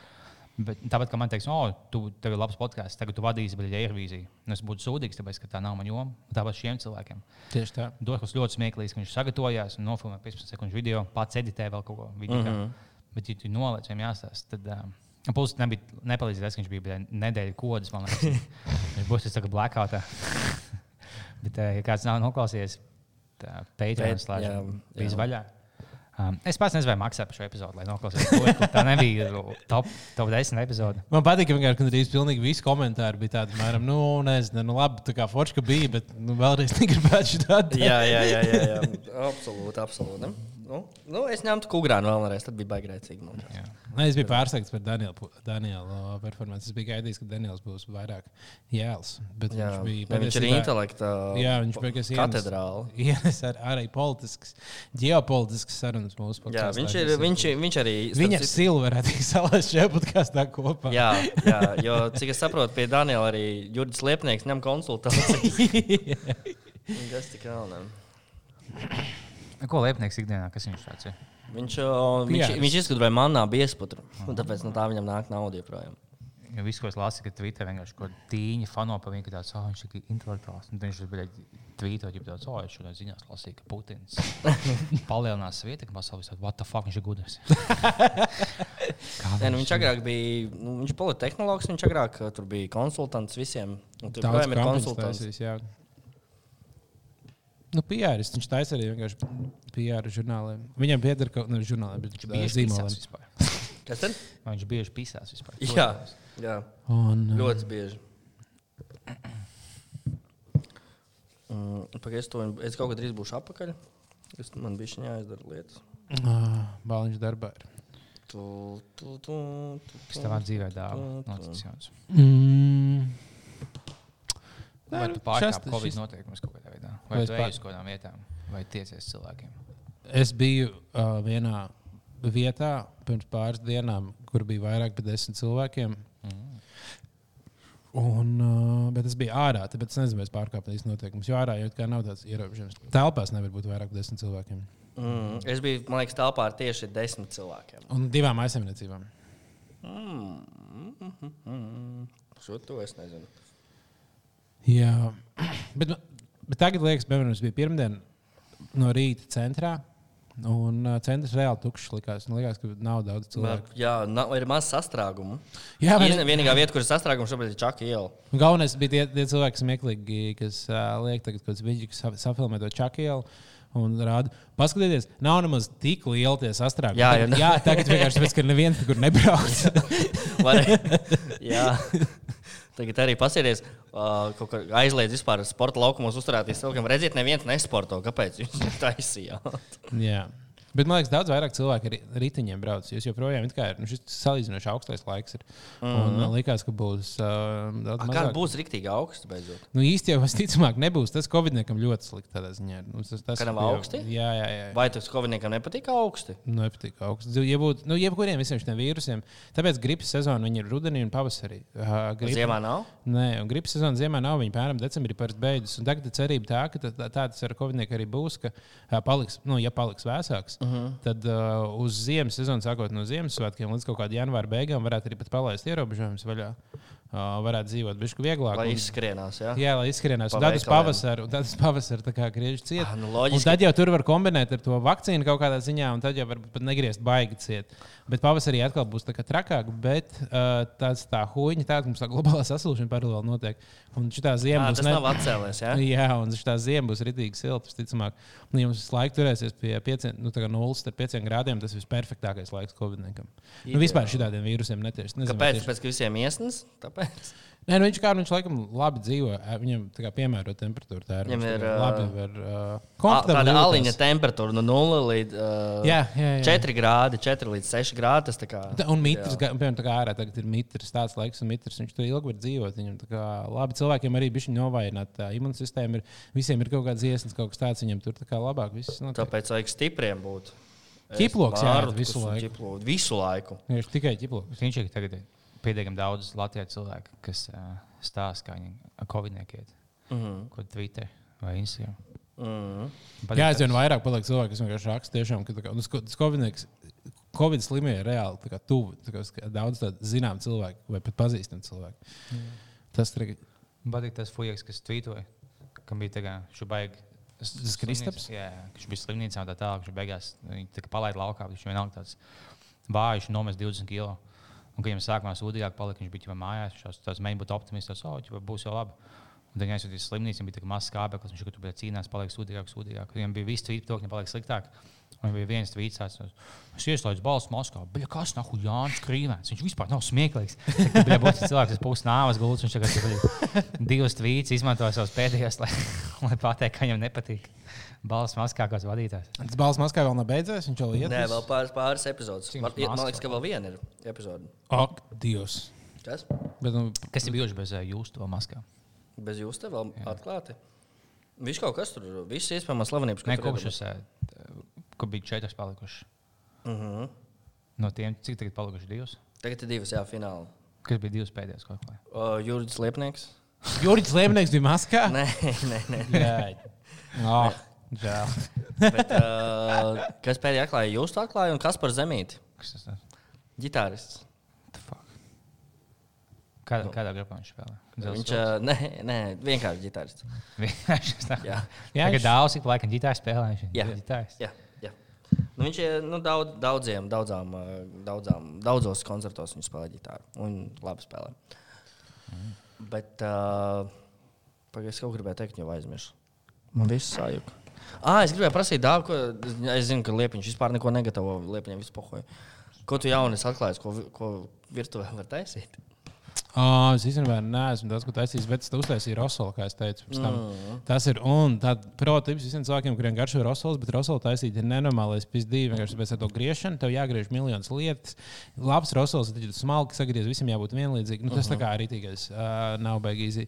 Bet tāpat kā man teiks, o, tu tev ir labs podkāsts, tagad tu vadīsi Beļģijas aerobīziju. Nu, es būtu sūdīgs, tāpēc, ka tā nav mana joma. Tāpat šiem cilvēkiem. Tieši tā. Dokas ļoti smieklīgs, ka viņš sagatavojās un nofilmēja 15 sekundžu video, pats editē vēl kaut ko video. Mm -hmm. Bet, ja tu noliec viņam jāstāsta, tad. Uh, Plus, nebija nepalīdzēja tas, ka viņš bija bļa, nedēļa kodas. Man liekas, viņš būs tas blackoutā. Bet, uh, ja kāds nav noklausījies, tad Patreon Bet, slēdz jā, bija vaļā. Um, es pats nezinu, vai maksā par šo epizodu, lai noklausītos. Tā nebija top, top 10 epizode. Man patīk, ka vienkārši gandrīz pilnīgi visi komentāri bija tādi, mēram, nu, nezinu, nu, labi, tā kā forša bija, bet nu, vēlreiz negribētu šādu. Jā, jā, jā, jā, jā. absolūti. absolūti. Nu, nu, es ņemtu kukurānu vēlreiz, tad bija baigriecīgi. Nu. Nē, es biju pārsteigts par Danielu, Danielu uh, performanci. Es biju gaidījis, ka Daniels būs vairāk jēls. Bet Jā, viņš bija ja viņš ir intelekta Jā, viņš bija katedrāli. Ienes ar, arī politisks, ģeopolitisks sarunas mūsu Jā, podkāstā. viņš ir, viņš, viņš arī. Viņa citu- stila varētu tikt salāst šajā podkāstā kopā. Jā, jā, jo cik es saprotu, pie Daniela arī Jurgis Liepnieks ņem konsultācijas. Tas tik nav. Ko liepnieks ikdienā, kas viņš tāds ir? Viņš, o, viņš, Piārs. viņš izgudroja manā biesputru, un tāpēc no tā viņam nāk nauda joprojām. Jo viss, ko es lasīju, ka Twitter vienkārši kaut kāda tīņa fano par viņu, ka tāds, oh, viņš ir intelektuāls. Un tad viņš bija tvītot, ja tāds, oh, es šodien ziņās lasīju, ka Putins palielinās savu ietekmi pasaulē. Tad, What the fuck, viņš ir gudrs. Kā Nē, nu, viņš agrāk bija, nu, viņš bija politehnologs, viņš agrāk uh, tur bija konsultants visiem. Tur joprojām ir konsultants. taisījis, jā. Nu, PRs, viņš taisa arī vienkārši PR žurnāliem. Viņam pieder kaut kāda žurnāla, bet Viņš uh, pisās zīmoliem. vispār. Kas tad? Vai viņš bieži pisās vispār? Jā, jā Un, uh, ļoti bieži. Mm, Pagaid, es, to, es kaut kad drīz būšu apakaļ. Es, man bija šī jāizdara lietas. uh, Bāliņš darbā ir. Tu, tu, tu, tu, Kas tavā dzīvē dāvā noticis jauns? Mm. Vai nu, tu pārkāpi šas- Covid noteikumus kaut kādā? Vai es ej uz kaut kādām vietām? Vai tiecies cilvēkiem? Es biju uh, vienā vietā pirms pāris dienām, kur bija vairāk par desmit cilvēkiem. Un, uh, bet es biju ārā, tāpēc es nezinu, vai es pārkāpu īstenībā noteikumus. Jo ārā jau tā kā nav tāds ierobežojums. Telpās nevar būt vairāk par desmit cilvēkiem. Mm, es biju, man liekas, telpā ar tieši desmit cilvēkiem. Un divām aizsardzībām. Šo to es nezinu. Jā, bet, bet tagad liekas, piemēram, es biju pirmdien no rīta centrā. Un uh, centrs reāli tukšs likās. Man liekas, ka nav daudz cilvēku. Jā, nav, ir maz sastrēgumu. Jā, vai Vien, vienīgā vieta, kur ir sastrēgums, šobrīd ir Čaka iela. Galvenais bija tie, tie cilvēki, kas meklīgi, kas uh, liek tagad kaut kāds video, kas sa- safilmē to čakielu. Un rāda, paskatieties, nav nemaz tik liela tie sastrēgumi. Jā, jā. jā, tagad vienkārši tāpēc, ka neviens tur nebrauc. Jā. Tagad arī pasieties, uh, aizliedz vispār sporta laukumos uzturēties cilvēkiem. Redziet, neviens nesporto. Kāpēc jūs to taisījāt? jā. Bet man liekas, daudz vairāk cilvēku ar ri- riteņiem brauc. Jūs joprojām ir nu, šis salīdzinoši augstais laiks. Ir. Mm -hmm. Un man liekas, ka būs uh, daudz Kā būs rīktīgi augsts beidzot? Nu, īsti jau visticamāk nebūs. Tas Covid-niekam ļoti slikti tādā ziņā. Nu, tas, tas Ka nav augsti? Jā, jā, jā. Vai tas Koviniekam nepatīk augsti? Nepatīk augsts. Ja būtu, nu, jebkuriem visiem šiem vīrusiem, tāpēc gripas sezona ir rudenī un pavasarī. Uh, gripa, Ziemā nav. Nē, un gripas sezona ziemā nav. Viņa pēram decembrī parasti beidzas. Un tagad cerība tā, ka tā, tā, tas ar Covid arī būs, ka uh, paliks, nu, ja paliks vēsāks, uh -huh. tad uh, uz ziemas sezonu, sākot no Ziemassvētkiem līdz kaut kādam janvāra beigām, varētu arī pat palaist ierobežojumus vaļā. Varētu dzīvot bišķi vieglāk. Lai un- izskrienās. Ja? Jā, lai izskrienās. Un Tad pavasara, un tad uz pavasara tā kā griež ciet. Ah, nu Un loģiski. tad jau tur var kombinēt ar to vakcīnu kaut kādā ziņā, un tad jau var pat negriezt baigi ciet. Bet pavasarī atkal būs tā kā trakāk, bet uh, tas tā huīņa, tā mums tā globālā sasilšana paralēli notiek. Un ziema Jā, būs tas nav atcēlies. Ja? Jā, un šī ziema būs rītīgi silta. Visticamāk, un ja mums visu laiku turēsies pie 5, nu, tā kā nulles ar 5 grādiem, tas ir visperfektākais laiks Covid-19. Nu, vispār šādiem vīrusiem netieši. Nezinu, Kāpēc? tieši- Tāpēc, ka visiem iesnas? Tāpēc. Nē, nu viņš kā viņš laikam labi dzīvo. Viņam tā kā piemērota temperatūra. Tā ir Viņam ir, labi var. Uh, Tāda aliņa temperatūra no 0 līdz uh, Jā, jā, jā. 4 grādi, 4 līdz 6 grādi. Kā Tā- Un mitrs, ga- piemēram, tā kā ārā tagad ir mitrs, tāds laiks, un mitrs, viņš tur ilgi var dzīvot. Viņam tā kā labi cilvēkiem arī bija novājināta. Ir, visiem ir kaut kāds iesnas, kaut kas tāds, viņam tur tā kā labāk viss notiek. Tāpēc vajag stipriem būt. Ķiploks varu, visu laiku. ķiplo- Visu laiku. Viņš tikai ķiploks. Viņš ir tagad pietiekami daudz Latvijas cilvēku, kas uh, stāsta, kā viņi ar Covid-19 iet. Mm -hmm. Ko Twitter vai Instagram. Mm -hmm. Jā, aizvien vairāk paliek cilvēki, kas vienkārši raksta, tiešām, ka tā kā, nu, tas Covid-19 Covid slimie ir reāli tā kā tuvu. tā Daudz zinām cilvēku vai pat pazīstam cilvēku. Tas ir patīk tas fujaks, kas tvītoja, kam bija tā kā šubaigi. Tas Kristaps? Jā, viņš bija slimnīcā un tā tālāk. Viņš beigās viņu tā kā palaida laukā. Viņš vienalga tāds vājš, nomest 20 kg. Un, kad viņam sākumā sūdīgāk palika, viņš bija jau mājās. Tāds mēģināja būt optimists, tas oh, ķipa, būs jau labi. Un tad, viņš aizsūtījās slimnīcā, viņam bija tā kā mazs skābeklis. Viņš tur bija cīnās, paliek sūdīgāk, sūdīgāk. Viņam bija viss tvīts, viņam paliek sliktāk. Un bija viens tvīts, tāds, es ieslēdzu balstu Moskavā. Bija kas nahu Jānis Krīvēns. Viņš vispār nav smieklīgs. Bija būs cilvēks, kas pūs nāves gults. Viņš tagad ir divas tvīts, izmantoja savus pēdējos, lai, lai pateiktu, ka viņam nepatīk. Balsts Moskavā kāds vadītājs. Tas balss Maskavā vēl nav beidzies. Viņš jau iet. Nē, vēl pāris, pāris epizodes. Man, man liekas, Maskavā? ka vēl viena ir epizode. Ak, Dievs. Kas? Bet, nu, Kas ir bijuši bez eh, jūsu to Maskavā? Bez jūs te vēl atklāti. Viņš kaut kas tur, visas iespējamās slavenības. Nē, kopš es, kur bija četras palikušas. Mhm. No tiem, cik tagad palikuši divas? Tagad ir divas, jā, fināli. Kas bija divas pēdējās kaut kā? Uh, Jurijs Liepnieks. Jurijs Lemnieks bija Maskavā. Nē, nē, nē. Jā, oh, žēl. Bet, uh, kas pēdējā atklāja? Jūs to atklājāt, un kas par zemīti? Kas tas ir? Ģitārists. Kādā, kādā grupā viņš spēlē? Viņš uh, nē, nē, vienkārši ģitārists. Viņš tā Jā. Jā, viņš- dāvāts, ik laikam ģitārs spēlē. Jā. ir ģitārs. Jā, jā. Nu, viņš ir nu, daudz, daudziem, daudzām, daudzām, daudzos koncertos viņš spēlē ģitāru. Un labi spēlē. Bet uh, kaut ko gribēju teikt, jau aizmirsu. Man viss sajūta. Ah, es gribēju prasīt, dāvu, ko es zinu, ka Liepiņš vispār neko negatavo. Liepiņam vispār pohoja. Ko tu jaunu esi atklājis, ko, ko virtuvē var taisīt? Oh, es īstenībā neesmu tas, ko taisījis, bet es to uztaisīju Rosolu, kā es teicu. tam. Tas ir un tāds prototyps visiem cilvēkiem, kuriem garšo Rosols, bet Rosols taisīt ir nenormālais pizdīvi. Vienkārši pēc to griešanu tev jāgriež miljonas lietas. Labs Rosols, tad ir smalki sagriezts, visiem jābūt vienlīdzīgam. Nu, tas tā kā arī tikai uh, nav beigīgi.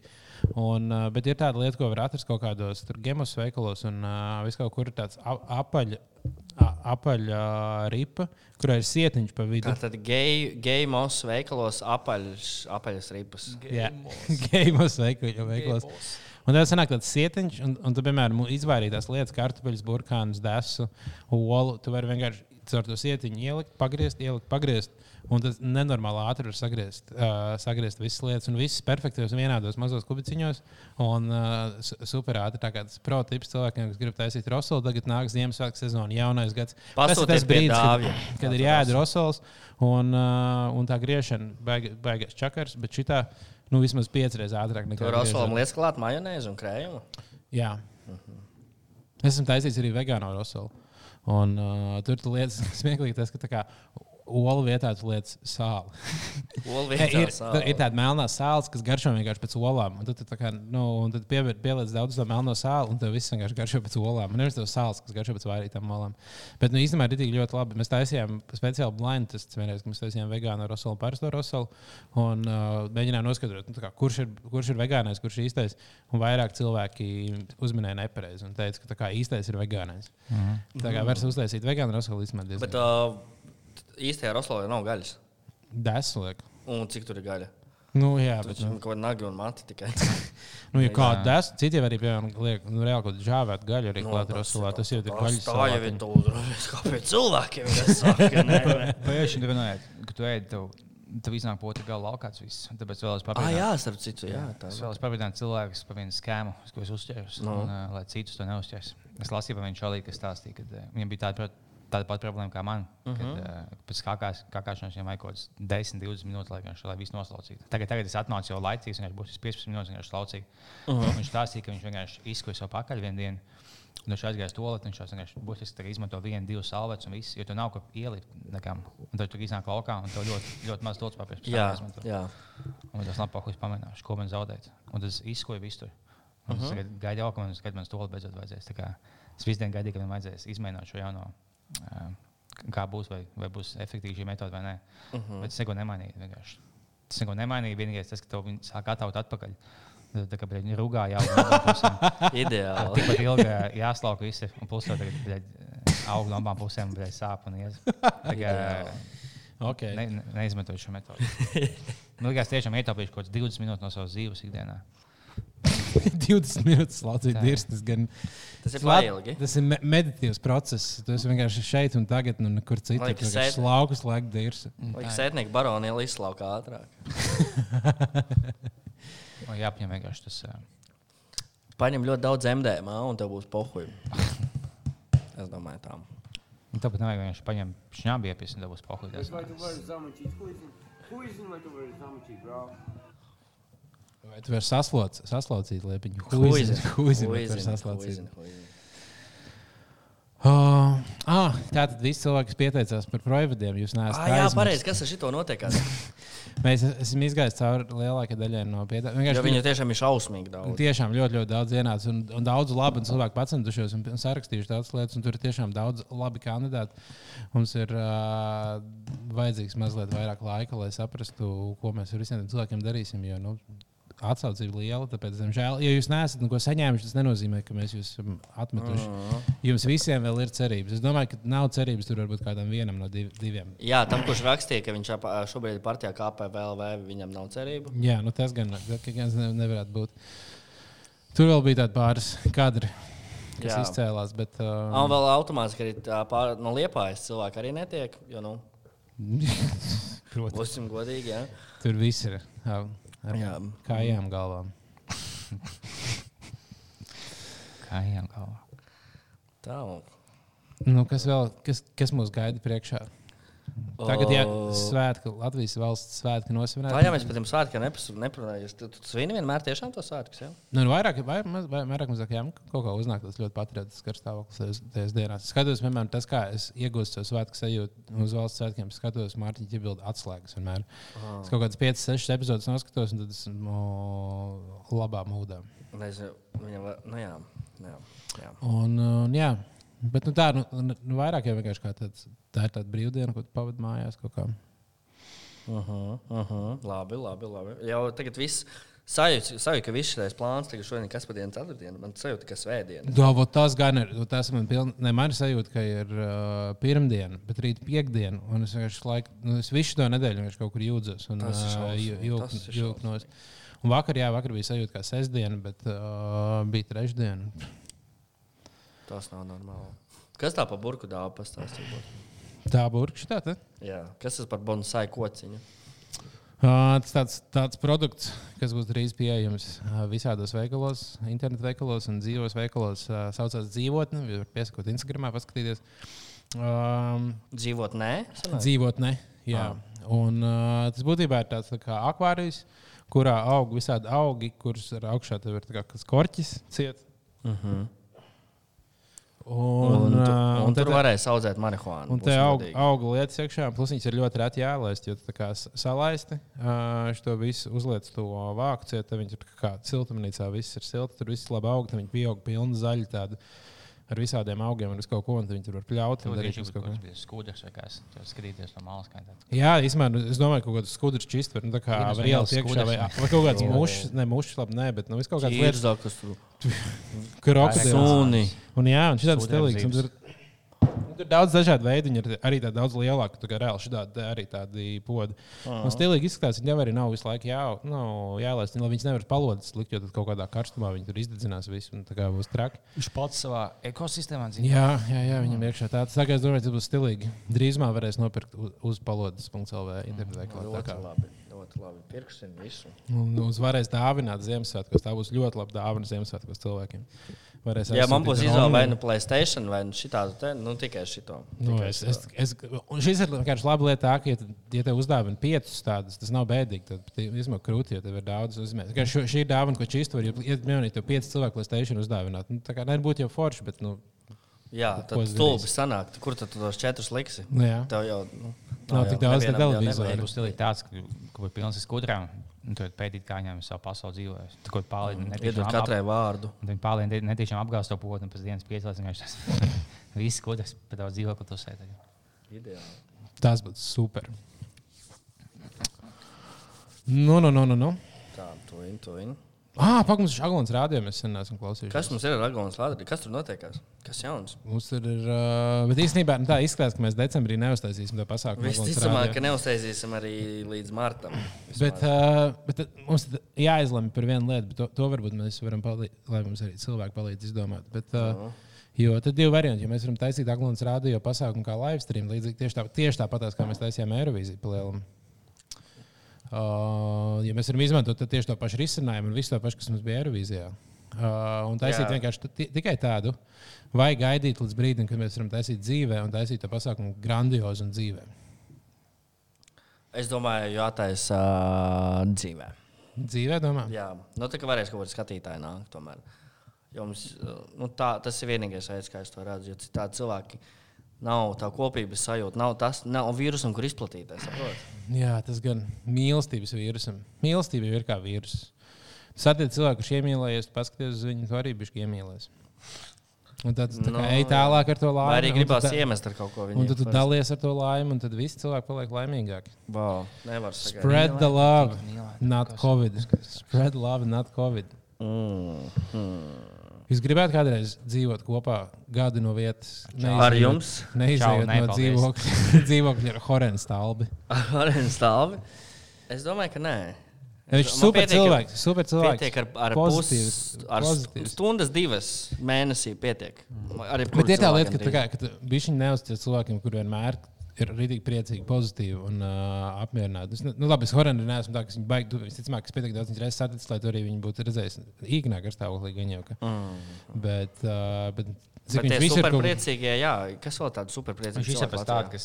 Un, bet ir tāda lieta, ko var atrast kaut kādos gemos veikalos, un vis kaut kur ir tāds a- apaļ, a- apaļ uh, ripa, kurā ir sietiņš pa vidu. Tā tad gejmos veikalos apaļas, apaļas ripas. Jā, gejmos veikal- veikalos. Un tad sanāk tāds sietiņš, un, un tu, piemēram, izvairītās lietas, kartupeļus, burkānus, desu, olu. Tu vari vienkārši caur to sietiņu ielikt, pagriezt, ielikt, pagriezt. Un tas nenormāli ātri var sagriezt, uh, sagriezt visas lietas, un viss perfektos vienādos mazos kubiciņos. Un uh, su- super ātri. Tā kā tas prototyps cilvēkiem, kas grib taisīt rosolu, tagad nāk Ziemassvētku sezona, jaunais gads. Tas ir tas brīdis, Dāvja. kad, kad ir jāēd rosols, un, uh, un tā griešana baigās čakars, bet šitā nu, vismaz piecas reizes ātrāk nekā rosolam liekas klāt majonēzi un krējumu. Jā. Es esmu taisījis arī vegānu rosolu. Un, uh, tur tur lietas smieklīgi, tas, ka tā kā olu vietā tu lietas sāli. Vietā ir, sāla. ir tāda melnā sāla, kas garšo vienkārši pēc olām. Un tad, tā kā, nu, un tad pieviet- pieliec daudz to melno sāli, un tev viss vienkārši garšo pēc olām. Man ir tas sāls, kas garšo pēc vairītām olām. Bet nu, īstenībā ir tik ļoti labi. Mēs taisījām speciāli blind tests vienreiz, kad mēs taisījām vegānu rosolu, parasto rosolu. Un uh, mēģinājām noskaidrot, nu, tā kā, kurš, ir, kurš ir vegānais, kurš ir īstais. Un vairāk cilvēki uzminēja nepareizi un teica, ka tā kā īstais ir vegānais. Mhm. Tā kā vairs uztaisīt vegānu rosolu izmantot. Īstajā rosolā nav gaļas. Deslēk. Un cik tur ir gaļa? Nu, jā, bet, Tur nu, ir kaut kāda naga un mati tikai. Nu, ja kāda des, citiem arī, piemēram, liek, nu, reāli kaut kāda žāvēta gaļa arī Nu, klāta tas- rosolā. Tas jau ir tas gaļas Tā jau ir tu uzreiz kā pie cilvēkiem. kas Saka, nē, nē. Pēkšņi tur runājot, ka tu ēdi, tev, tev iznāk potri galā laukāts viss. Un Tāpēc vēlos Ah, papildināt. jā, starp citu, jā. Tā. Es vēlos papildināt cilvēkus par vienu skēmu, ko es uzķēros, Nu. no. un, uh, lai citus to neuzķers. Es lasīju par viņu šādi, kas stāstīja, ka uh, viņam bija tāda, tāda pati problēma kā man. Uh -huh. Kad uh, pēc kākās, kākāšanas viņam vajag kaut kāds 10, 20 minūtes, lai, vienkārši, lai viss noslaucītu. Tagad, tagad es atnācu jau laicīgs, viņš būs 15 minūtes vienkārši slaucīgi. Uh -huh. Viņš stāstīja, ka viņš vienkārši izkuja savu pakaļ vienu dienu. Un viņš aizgāja uz to lietu, viņš vienkārši būtiski izmanto vienu, divas salvetes un viss, jo tur nav ko ielikt nekam. Un tad tur iznāk laukā, un tev ļoti, ļoti maz dots papīrs. Jā, jā. Un tas lapas pamēģināšu, ko man zaudēt. Un tas izskoja visur. Un es tagad gaidu, ka man, kad man stūlis beidzot vajadzēs. Es visu dienu gaidīju, ka man vajadzēs izmēģināt šo jauno, ā, kā būs, vai, vai būs efektīva šī metode vai nē. Uh -huh. Bet es neko nemainīju. vienkārši. Tas neko nemainīja. Vienīgais tas, ka tev viņi sāk ataut atpakaļ. Tā kā viņi rūgā jau Ideāli. tikpat ilgi jāslauka visi. Un plus vēl tagad aug no abām pusēm, bet sāp un ies. Kā Okay. ne, ne, neizmantoju šo metodi. Man liekas, tiešām ietaupīšu kaut kāds 20 minūtes no savas dzīves ikdienā. 20 minūtes slaucīt Tā. dirzi. Tas, gan, Tas ir pailgi. tas ir me meditīvs process. Tu esi vienkārši šeit un tagad, un nekur citur. Laikas Tu vienkārši sēdi. Slaukas laika dirzi. Vajag sētnieku baroni iela izslauka ātrāk. Man jāapņem vienkārši tas. Paņem ļoti daudz MDMA un tev būs pohuļi. Es domāju, tā. un Tāpat nevajag vienkārši paņemt šņābi iepis un dabūs pohūties. Vai tu vari zamutīt? Huizin, huizin vai tu vari zamutīt, bro? Vai tu vari saslauc, saslaucīt liepiņu? Huizin, Huizin, vai tu vari huizin, saslaucīt. huizin, huizin. Oh, ah, tā tad visi cilvēki, kas pieteicās par projevadiem, jūs neesat Ah, jā, pareizi. Kas ar šito notiekās? Mēs esam izgājuši cauri lielākajai daļai no pieteicējiem. Jo viņi tiešām ir šausmīgi daudz. Tiešām ļoti, ļoti daudz ienāca un, un daudz labi un cilvēku pacentušies un, sarakstījuši tādas lietas. un Tur ir tiešām daudz labi kandidāti. Mums ir uh, vajadzīgs mazliet vairāk laika, lai saprastu, ko mēs ar visiem cilvēkiem darīsim. Jo, nu, Atsaucība liela, tāpēc, diemžēl, ja jūs neesat neko saņēmuši, tas nenozīmē, ka mēs jūs esam atmetuši. Jums visiem vēl ir cerības. Es domāju, ka nav cerības tur varbūt kādam vienam no div, diviem. Jā, tam, kurš rakstīja, ka viņš šobrīd ir partijā KPVLV, viņam nav cerību. Jā, nu tas gan, gan ne- nevarētu būt. Tur vēl bija tādi pāris kadri, kas Jā. izcēlās. Bet, Un uh, vēl automātiski arī tā pār, no liepājas cilvēki arī netiek. Jo, nu, protams, būsim godīgi. Jā. tur viss ir uh, ar Jā. kājām galvām. Kā ejam galvā? Tā, un- Nu, kas vēl, kas, kas mūs gaida priekšā? Tagad, ja svētki, Latvijas valsts svētki Tā nosvinēti. jau mēs par tiem svētkiem neparunājām. Tu, tu svini vienmēr tiešām tos svētkus. Ja? Nu, nu, vairāk, vai, maz- vai, vairāk mazāk, jā, kaut kā uznāk tas ļoti patriotisks stāvoklis tajās- dienās. Es skatos, piemēram, tas, kā es iegūstu savu svētku sajūtu uz valsts svētkiem. Skatos, Mārtiņa ķibildu atslēgas vienmēr. Es kaut kādas 5, 6 epizodes noskatos, un tad esmu labā mūdā. Nezinu, viņam nu jā, jā, jā. Un, un, jā, bet nu, tā nu, nu, vairāk jau vienkārši kā tāds, tā ir tāda brīvdiena, ko pavadi mājās kaut kā. Uh uh -huh. Labi, labi, labi. Jau tagad viss sajūta, sajūt, ka viss šis plāns tagad šodien, kas par dienu, ceturtdienu, man sajūta, ka svētdiena. Jā, vot tas gan ir. Tas man piln, ne, man ir sajūta, ka ir uh, pirmdiena, bet rīt piekdiena. Un es vienkārši laiku, nu, es visu to nedēļu vienkārši kaut kur jūdzos. Un, Tas ir jū- tas jūk- jūk. Un vakar, jā, vakar bija sajūta kā sestdiena, bet uh, bija trešdiena. Tas nav normāli. Kas tā par burbuļu dāvā pastāstīt? Tā burbuļs tā. te? Jā, kas tas par bonsai kociņu? Uh, tas tāds, tāds produkts, kas būs drīz pieejams uh, visādos veikalos, internetu veikalos un dzīvos veikalos, uh, saucās dzīvotne. Jūs varat piesakot Instagram, paskatīties. Um, Dzīvot nē, sanāk? dzīvotne. Jā. Un, uh, tas būtībā ir tāds tā kā akvārijas, kurā aug visādi augi, kurus ar augšā tev ir tā kā kas korķis ciet. Uh -huh. Un, Un, tu, un tad- tur varēja audzēt marihuānu. Un te aug, auga lietas iekšā, plus viņas ir ļoti reti jālaist, jo tā kā salaisti. To visu uzliec to vāku ciet, tad viņš ir kā siltumnīcā, viss ir silti, tur viss labi aug, tad viņi pieaug pilni zaļi tādi ar visādiem augiem un visu kaut ko, un viņi tur var pļaut. un Tur visu kaut ko. bija skudrs vai kas. Tur skatīties no malas. Jā, īstenībā es domāju, ka kaut kāds skudrs čist var, nu, tā kā var liels iekšā, vai, vai kaut kāds mušs, ne mušs, labi, nē, bet nu, viss kaut kāds lietas, krokodils. suni. Un jā, un šis tāds stilīgs. Tur, tur daudz dažādu veidu, viņi ir arī tādi daudz lielāki. Kā reāli šādi arī tādi podi. Un stilīgi izskatās, viņi arī nav visu laiku jā, nu, jālaist. Lai viņas nevar palodas likt, jo tad kaut kādā karstumā viņi tur izdedzinās visu, un tā kā būs traki. Viņš pats savā ekosistēmā dzīvo. Jā, jā, jā viņam iekšā tāds. Tā kā es domāju, tas būs stilīgi. Drīzumā varēs nopirkt uz, uz palodas.lv internetu veikalā. Ļoti labi. Pirksim visu. Un uz varēs dāvināt Ziemassvētkos. Tā būs ļoti laba dāvana Ziemassvētkos cilvēkiem. Varēs Jā, man būs izvēle vai nu Playstation, vai nu šitā, te, nu tikai šito. Nu, Tikai es, šito. es, es, un šis ir vienkārši laba lieta, ka, ja, ja tev uzdāvina piecus tādus, tas nav bēdīgi. Tad īstenībā krūti, ja tev ir daudz uzzīmēs. Šo, šī ir dāvana, ko čīstu var. Ja minēji, tev pieci cilvēki Playstation uzdāvināt, nu, tā kā nebūtu jau forši, bet, nu, Jā, tad stulbi sanāk. Kur tad tu tos četrus liksi? nu jā. Tev jau nu, Nav tik daudz nevienam te jau televizoru. nevajag. Būs stilīgi tāds, ka, būtu pilns ar skudrām. Un tur pētīt, kā viņiem savu pasauli dzīvojas. Tur kaut kā pārlīdzināt. Iedod katrai vārdu. Viņi pārlīdzināt, netīšām apgāzt to potu un pēc dienas piecēlās. Viss skudrs, bet daudz dzīvokli tu sēdi. Ideāli. Tas būtu super. Nu, nu, nu, nu, nu. Tā, tuin, tuin. Ah, pak, mums ir Aglons rādījums, mēs sen neesam klausījušies. Kas mums ir Aglons Lādri? Kas tur notiekās? Kas jauns? Mums ir, uh, bet īstenībā nu, tā izskatās, ka mēs decembrī neuztaisīsim to pasākumu. Visticamāk, ka neuztaisīsim arī līdz martam. Bet, uh, bet mums tad jāizlemj par vienu lietu, bet to, to varbūt mēs varam palīdzēt, lai mums arī cilvēki palīdz izdomāt. Bet, uh, jo tad divi varianti, ja mēs varam taisīt Aglons rādio pasākumu kā live stream, līdzīgi tieši, tā, tieši tāpatās, kā mēs taisījām Eirovīziju palielam. Uh, ja mēs varam izmantot tieši to pašu risinājumu un visu to pašu, kas mums bija Eirovīzijā. Uh, un taisīt Jā. vienkārši tikai tādu, vai gaidīt līdz brīdim, kad mēs varam taisīt dzīvē un taisīt to pasākumu grandiozu un dzīvē. Es domāju, jātaisa uh, dzīvē. Dzīvē, domā? Jā, nu, tā kā varēs kaut kāda skatītāja nākt. Tomēr. Jo mums, uh, nu, tā, tas ir vienīgais veids, kā es to redzu. Jo citādi cilvēki nav tā kopības sajūta, nav tas nav vīrusam, kur izplatīties. Jā, tas gan mīlestības vīrusam. Mīlestība ir kā vīrus. Satiek cilvēku, kurš iemīlējies, paskaties uz viņu, to arī bija iemīlējies. Un tad tā kā Nu, ej tālāk ar to Vai laimi. arī un gribās tā- iemest ar kaut ko Un viņu. tad tu dalies ar to laimi, un tad visi cilvēki paliek laimīgāki. Wow, nevar sagaidīt. Spread the love, not covid. Spread love, not covid. Mm, mm. Jūs gribētu kādreiz dzīvot kopā, gadu no vietas, Ar jums? Neizejot no dzīvokļa, dzīvokļa ar horenu stālbi. Ar vienu stāvi? Es domāju, ka nē. Viņš ir super cilvēks. Super cilvēks. Pietiek ar, ar, Pozitīvs, pus, ar pozitīvs. stundas, divas mēnesī. Pietiek. Arī Bet ir tā lieta, ka, tā kā, ka viņš neuztic cilvēkiem, kur vienmēr ir rītīgi priecīgi, pozitīvi un uh, apmierināti. Es, nu, labi, es horrendī neesmu tā, ka viņi baigi, tu- visticamāk, ka es pietiek daudz viņas reizes saticis, lai to arī viņi būtu redzējuši īgnāk ar stāvoklī. Gan jau, ka. Mm. Bet, uh, bet, Bet cik viņš tie visu ir kaut superpriecīgie, jā, kas vēl tāds superpriecīgs? Viņš ir tāds, Latvijā? kas,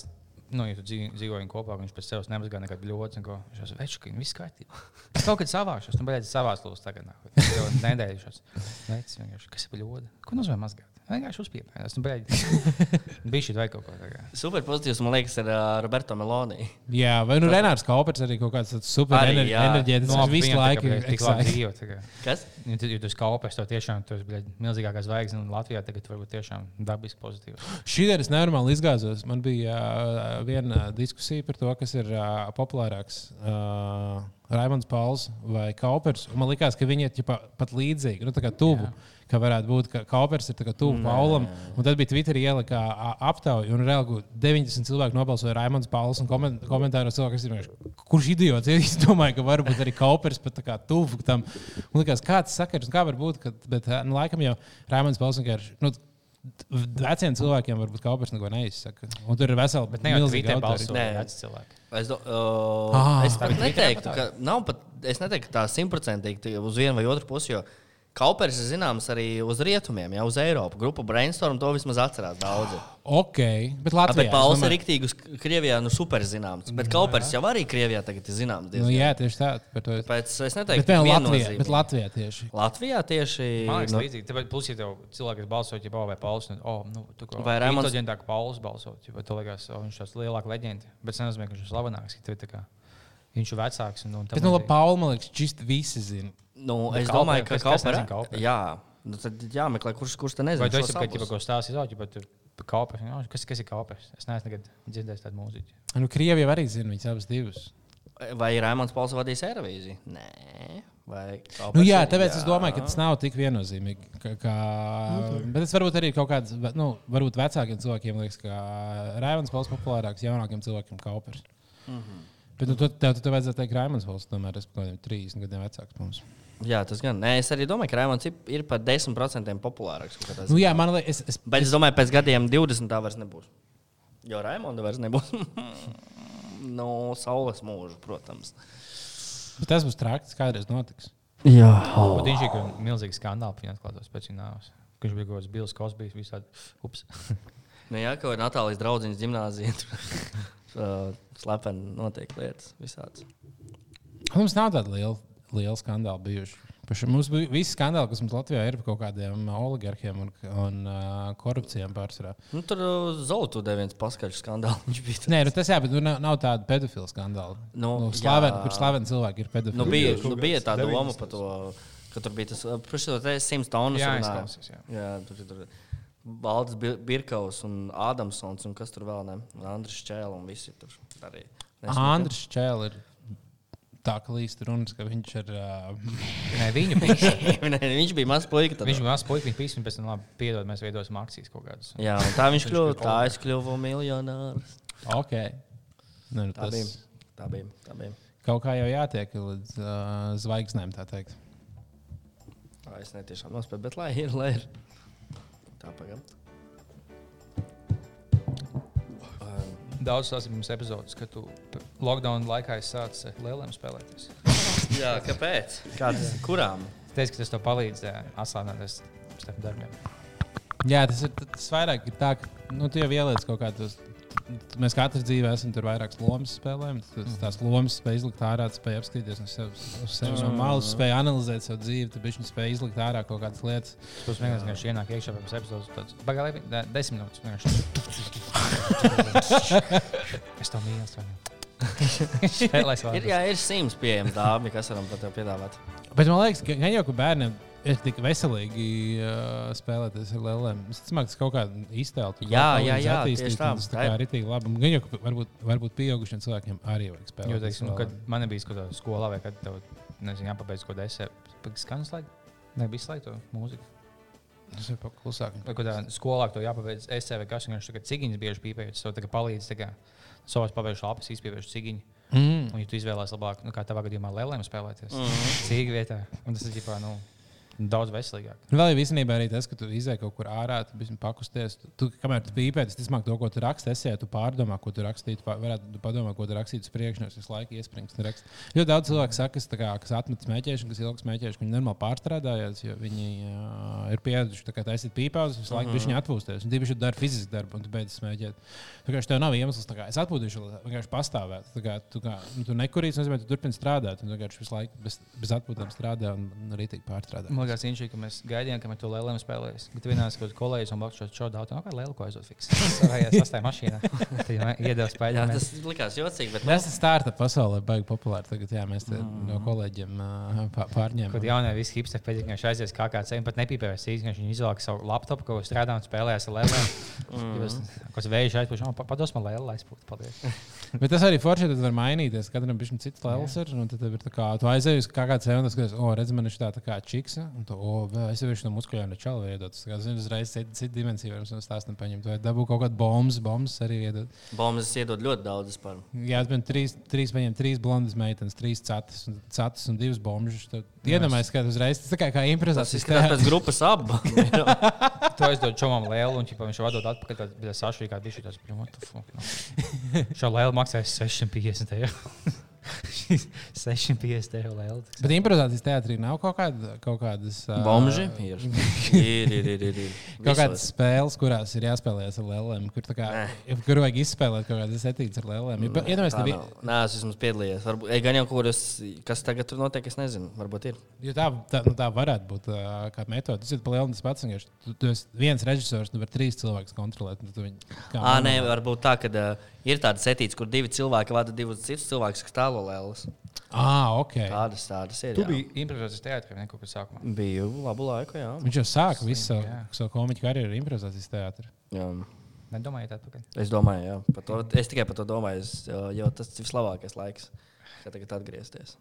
nu, ja tu dzīvo, dzīvoji kopā, viņš pēc sevis nemazgā nekādu ļodzi. Viņš jau veču, ka viss kārtībā. Es kaut kad savāšos, nu, beidz savās lūs tagad. nāk. Es jau nedēļu šos. Veids, vienkārši, kas ir pa ļodi? Ko nozīmē mazgāt? Vienkārši uzpiepējas. Nu, beidz. Bija šī vai kaut ko tādu. Super pozitīvs, man liekas, ir uh, Roberto Meloni. Jā, vai nu Renārs Kaupers arī kaut kāds super Arī, enerģētisks. No, Viņš visu laiku ir tik labi excited. dzīvo. tā kā. Kas? Ja tu, ja tu kaupēs, to tiešām tu esi bļaļ, milzīgākā zvaigzne. Un Latvijā tagad varbūt tiešām dabiski pozitīvs. Šī diena es nenormāli izgāzos. Man bija uh, viena diskusija par to, kas ir uh, populārāks. Uh, Raimons Pauls vai Kaupers. Un Man liekas, ka viņi ir ķipa, pat līdzīgi, nu, tā kā tuvu. Jā. Ka varētu būt, ka Kaupers ir tā kā tuvu Paulam. Un tad bija Twitterī ielika aptauja, un reāli 90 cilvēki nobalsoja Raimons Pauls. Un koment, komentāros cilvēki ir kurš idiots. Es domāju, ka varbūt arī Kaupers pat tā kā tuvu tam. Un likās, kāds sakars, un kā var būt, ka, bet nu, laikam jau Raimons Pauls vienkārši. Nu, Veciem cilvēkiem varbūt kaut kas neizsaka. Un tur ir vesela, Bet ne jau Twitterī autori. balso Nē. veci cilvēki. Es, do, uh, Ah. es neteiktu, ka nav pat, es neteiktu, ka tā simtprocentīgi uz vienu vai otru pusi. Jo Kaupers ir zināms arī uz rietumiem, jau uz Eiropu. Grupa Brainstorm to vismaz atcerās daudzi. Ok, bet Jā, Latvijā. bet Pauls es ir rīktīgi uz Krievijā, nu super zināms. Bet Kaupers jau arī Krievijā tagad ir zināms. Nu, jā, tieši tā. par to es- Pēc es Bet, neteiktu, ka Latvijā, bet Latvijā tieši. Latvijā tieši. Man liekas, nu, līdzīgi. Tāpēc, plus, ja tev cilvēki, kas balso, ja vai Pauls, nu, oh, nu, tu kā Vai Raimonds- inteliģentāk Pauls balso, ja tu liekas, oh, viņš ir tāds lielāks leģenda. Bet tas nenozīmē, ka viņš ir slavenāks, ka tev ir tā kā, viņš ir vecāks. Un, un Bet, nu, labi, Pauli, man liekas, čist visi zina. Nu, Bet es Kauper- domāju, ka kas- kas Kaupera. nezina Kauperu? Jā, nu, tad jāmeklē, kurš, kurš te nezina. Vai tu esi kaut kādā stāstā izaugt, bet tur kāpēc? Nu, Kas, kas ir kāpēc? Es neesmu nekad dzirdējis tādu mūziku. Nu, Krievija arī zina viņas abas divas. Vai Raimons Pauls vadīs Eirovīziju? Nē. Vai Kaupers Nu, jā, tāpēc es domāju, ka tas nav tik viennozīmīgi. Kā, kā, bet tas varbūt arī kaut kāds, nu, varbūt vecākiem cilvēkiem liekas, ka Raimons Pauls populārāks, jaunākiem cilvēkiem Kaupers. Bet nu, tev, tev, tev vajadzētu teikt, ka Raimons Pauls tomēr ir kaut kādiem 30 gadiem vecāks par mums. Jā, tas gan. Nē, es arī domāju, ka Raimons ir, par 10% populārāks. kaut Nu, jā, man liekas, es, es, Bet es domāju, pēc gadiem 20 tā vairs nebūs. Jo Raimonda vairs nebūs. no saules mūža, protams. bet tas būs traks, kādreiz notiks. Jā, Bet viņš ir kaut milzīgs skandāls, viņa atklātos pēc nāves. Viņš bija kaut kāds Bills Kosbijs, visādi. Ups. nu, jā ka ir Natālijas draugs gimnāzija. Slepeni notiek lietas visādas. Mums nav tāda liela, liela skandāla bijuši. Paši- Mums bija visi skandāli, kas mums Latvijā ir par kaut kādiem oligarkiem un, un uh, korupcijām pārsvarā. Nu, tur uh, Zolotūdē viens paskaļš skandāls. Viņš bija. Nē, nu tas jā, bet nu, nav, nav tāda pedofilu skandāla. Nu, nu, slaven, kur slaveni cilvēki ir pedofili. Nu, bija, nu, bija tā doma 90. par to, ka tur bija tas 100 tonnas. Jā, izklausās, jā. jā tur ir Balts, Birkaus un Ādamsons un kas tur vēl ne? Un Andris Čēlis un visi tur arī. nesmuki. Andris Čēlis ir tā klīst runas, ka viņš ir. Uh, Nē, viņu. Nē, viņš bija mazs puika. tad. Viņš bija mazs puisis, viņa pīsi, un pēc tam, labi, piedod, mēs veidosim akcijas kaut kādas. Jā, un tā viņš kļuva. Tā es kļuvu miljonārs. ok. Nu, Tā tas bija. Tā bija. Tā bija. kaut kā jau jātiek līdz uh, zvaigznēm, tā teikt. Tā es netiešām nospēju, bet lai ir, lai ir. Tā pagaidi. Daudz mums epizodes, kad tu lockdown laikā sācis lieliem spēlēties. Jā, kāpēc? Kādas? Kurām? Es teicu, ka tas tev palīdz aslānēties starp darbiem. Jā, tas ir tas vairāk ir tā, ka nu, tu jau ieliec kaut kādus. Mēs katrs dzīvē esam tur vairākas lomas spēlējam. Tas, tās lomas spēj izlikt ārā, tu spēj apskatīties no sevis, uz sevis no malas, spēj analizēt savu dzīvi, tad viņš spēj izlikt ārā kaut kādas lietas. Tas vienkārši ienāk iekšā pirms epizodes. Pagaidām, desmit minūtes. Es to mīlu. Ir, jā, ir simts pieejams dāvana, kas varam pat piedāvāt. Bet man liekas, ka gan jau ka bērniem ir tik veselīgi uh, spēlēties ar lēlēm. Es domāju, ka tas kaut kādā iztēlē Jā, jā, jā, tieši tā. Tas tā ir tik labi. Gan jau ka varbūt, varbūt pieaugušiem cilvēkiem arī vajag spēlēt. Jo, teiksim, nu, kad man bija kaut kāda skolā, vai kad tev nezinu, jāpabeidz kaut kāda esē, skaņas laika. Nē, visu laiku to mūziku. tas ir paklusāk. Vai kādā skolā to jāpabeidz esē, vai kas cits, tagad cigiņas bieži pīpējas. Tas tev palīdz, tā kā savās pabeigas lapas izpīpējuši cigiņu. Mm. Un, ja tu izvēlēsies labāk, nu, kā tavā gadījumā, lēlēm spēlēties, mm cīņā vietā, un tas ir ģipā, nu, daudz veselīgāk. Vēl jau īstenībā arī tas, ka tu izēji kaut kur ārā, tu biji pakusties. Tu, tu, kamēr tu pīpē, tas izmāk to, ko tu raksti. Es ja tu pārdomā, ko tu rakstītu, varētu tu padomāt, ko tu rakstītu nevis visu laiku iespringst. Jo daudz cilvēku saka, kas, tā kā, kas atmet smēķēšanu, kas ilgi smēķējuši, ka viņi normāli pārstrādājās, jo viņi uh, ir pieraduši, tā kā taisīt pīpēs, visu laiku viņi atpūsties. Un divi dara fizisku darbu, un tu beidz smēķēt. Tā kā tev nav iemesls, tā kā es atpūtīšu, lai vienkārši pastāvētu. Tā kā tu, kā, nu, tu nekurīsi, nozīmē, tu turpini strādāt, un tu vienkārši visu laiku bez, bez atpūtām strādā un, un arī tik pārstrādā. Man liekas, viņš, ka mēs gaidījām, ka mēs to lēlēm spēlēsim. Bet vienā skatījumā kolēģis un blakus šo auto, no kā lēlu ko aizot fiks. Savā sastāvā mašīnā. Iedeva Jā, spēļu. tas likās jocīgi, bet Tas ir starta pasaulē, baigi populāri. Tagad, jā, mēs te no kolēģiem uh, pā- Kad pārņēmām. jaunie visi hipsteri pēc tam aizies kā kāds ceļš, pat nepīpējas īstenībā. Viņi izvēlējās savu laptopu, ko strādā un spēlējās ar lēlēm. Kas vējš aizpūš, oh, pados man lēlu aizpūt. Paldies. Bet tas arī forši, tad var mainīties. Katram bija cits lēls, ir, un tad ir tā kā, tu aizēji uz kā kāds ceļš, un tas skaties, o, redz, man ir tā, tā kā čiksa, un tu, o, vēl es jau esmu no muskuļiem nečalu iedot. Tas kā, zini, uzreiz citu cit dimensiju varam no stāstam paņemt. Vai dabū kaut kādu bombas, bombas arī iedot. bombas iedod ļoti daudz par. Jā, es biju trīs, trīs, paņem, trīs blondas meitenes, trīs catas un, catas un divas bombas. Iedomājieties, kā tas uzreiz, tas tā kā, kā Tas improvizācijas izskatās pēc grupas abu. To es dodu čomam lēlu, un ķipa, viņš vadot atpakaļ. Tad bija sašķīgā bija šī tāda. Šo lēlu maksāja 650 eiro. 650 eiro lēlu. Bet improvizācijas teātrī nav kaut, kāda, kaut kādas. ā, Bomži ir. Ir, ir, ir. ir, ir. Kaut kādas spēles, kurās ir jāspēlējas ar lēlēm, kur, tā kā, kur vajag izspēlēt kaut kādas setītas ar lēlēm. Ja, Iedomājieties, Tā ka nav. Nē, es esmu piedalījies. Varbūt, Ei, gan jau kaut kas, kas tagad tur notiek, es nezinu. Varbūt ir. Jo tā, tā, nu, tā varētu būt uh, kā metode. Tas ir palielinājums tas pats. Tu, tu esi viens režisors, tu vari trīs cilvēkus kontrolēt. un tu viņu kā Ā, nē, varbūt tā, ka uh, ir tāda setīte, kur divi cilvēki vada divus citus cilvēkus, kas tālo lēlas. Ah, ok. Tādas, tādas ir. Tu jā. biji improvizācijas teātrī vai ne kaut kur sākumā? Biju labu laiku, jā. Viņš jau sāka visu savu, jā. savu komiķu karjeru ar improvizācijas teātrī. jā. Nedomājiet atpakaļ. Es domāju, jā. Par To, es tikai par to domāju, es, jo- tas ir vislabākais laiks, kad tagad atgriezties.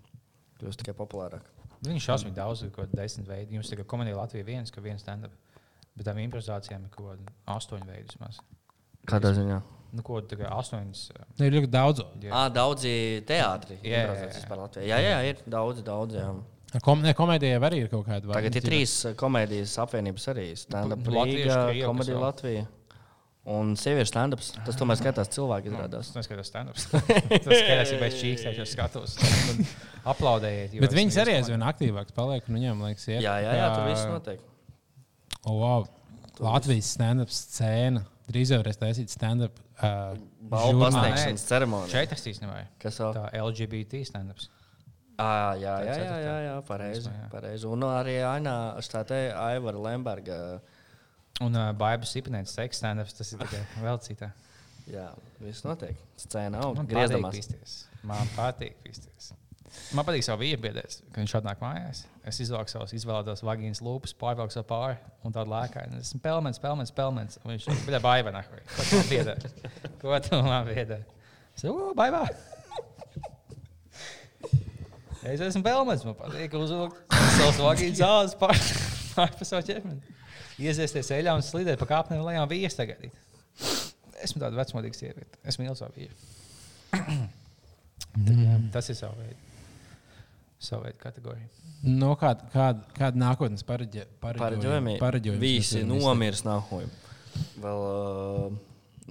Kļūst tikai populārāk. Viņš šausmīgi daudz, ko desmit veidi. Jums tikai komēdija Latvija viens, ka viens stand-up. Bet tām improvizācijām ir kaut kādi astoņi veidi vismaz. Kādā ziņā? Nu, ko tā kā astoņas. uh, Ir ļoti daudz. jā. À, daudzi teātri. Jā, jā, jā. Jā, jā, ir daudz, daudz. Jā. Kom, ne, komēdijai arī ir kaut kāda. Tagad ir trīs komēdijas apvienības arī. Stand-up Nu, komēdija? Latvija. Un sieviešu stand-ups. Tas tomēr skatās cilvēki izrādās. Tas skatās stand-ups. Tas skatās, ja pēc čīkstēs, jau skatos. Un Aplaudējiet. Bet viņas arī aizvien aktīvākas paliek. un Viņam liekas, iet, Jā, jā, jā, kā- tur viss notiek. Oh, wow. Latvijas stand-up scēna. Drīz jau varēs taisīt stand-up. Uh, Balvu pasniegšanas ceremonija. Četras īstenībā. Kas vēl? Tā LGBT stand-ups. À, jā, jā, jā, jā, jā, pareizi. Jā. pareizi. Un arī Aina Štāte, Aivara Lemberga. Un uh, Baibas Sipinētas seks stand-ups. Tas ir tikai vēl citā. Jā, viss notiek. Scēna aug, Man patīk pisties. Man patīk pisties. Man patīk savu vīru biedēs, kad viņš atnāk mājās. Es izvēlos savus izvēlētos vagīnas lūpas, pārvelku savu pāri un tādu lēkāju. Es esmu pelmens, pelmens. Un viņš ir bija baigā. Ko tu man biedē? Ko tu man biedē? Es jau baigā. Es esmu Belmats, man patīk uzvilkt savus vagīnu zāles pār pār pa savu ķermeni. Ieziesties eļļā un slidēt pa kāpnēm lejā un vīrs tagad. Esmu tāda vecmodīga sieviete. Es mīlu savu vīru. Tas ir savu veidu. Savu veidu kategorija. No kāda, kāda, kāda nākotnes pareģe, Pareģojumi. pareģojumi Visi nomirs nāhuj. Vēl uh,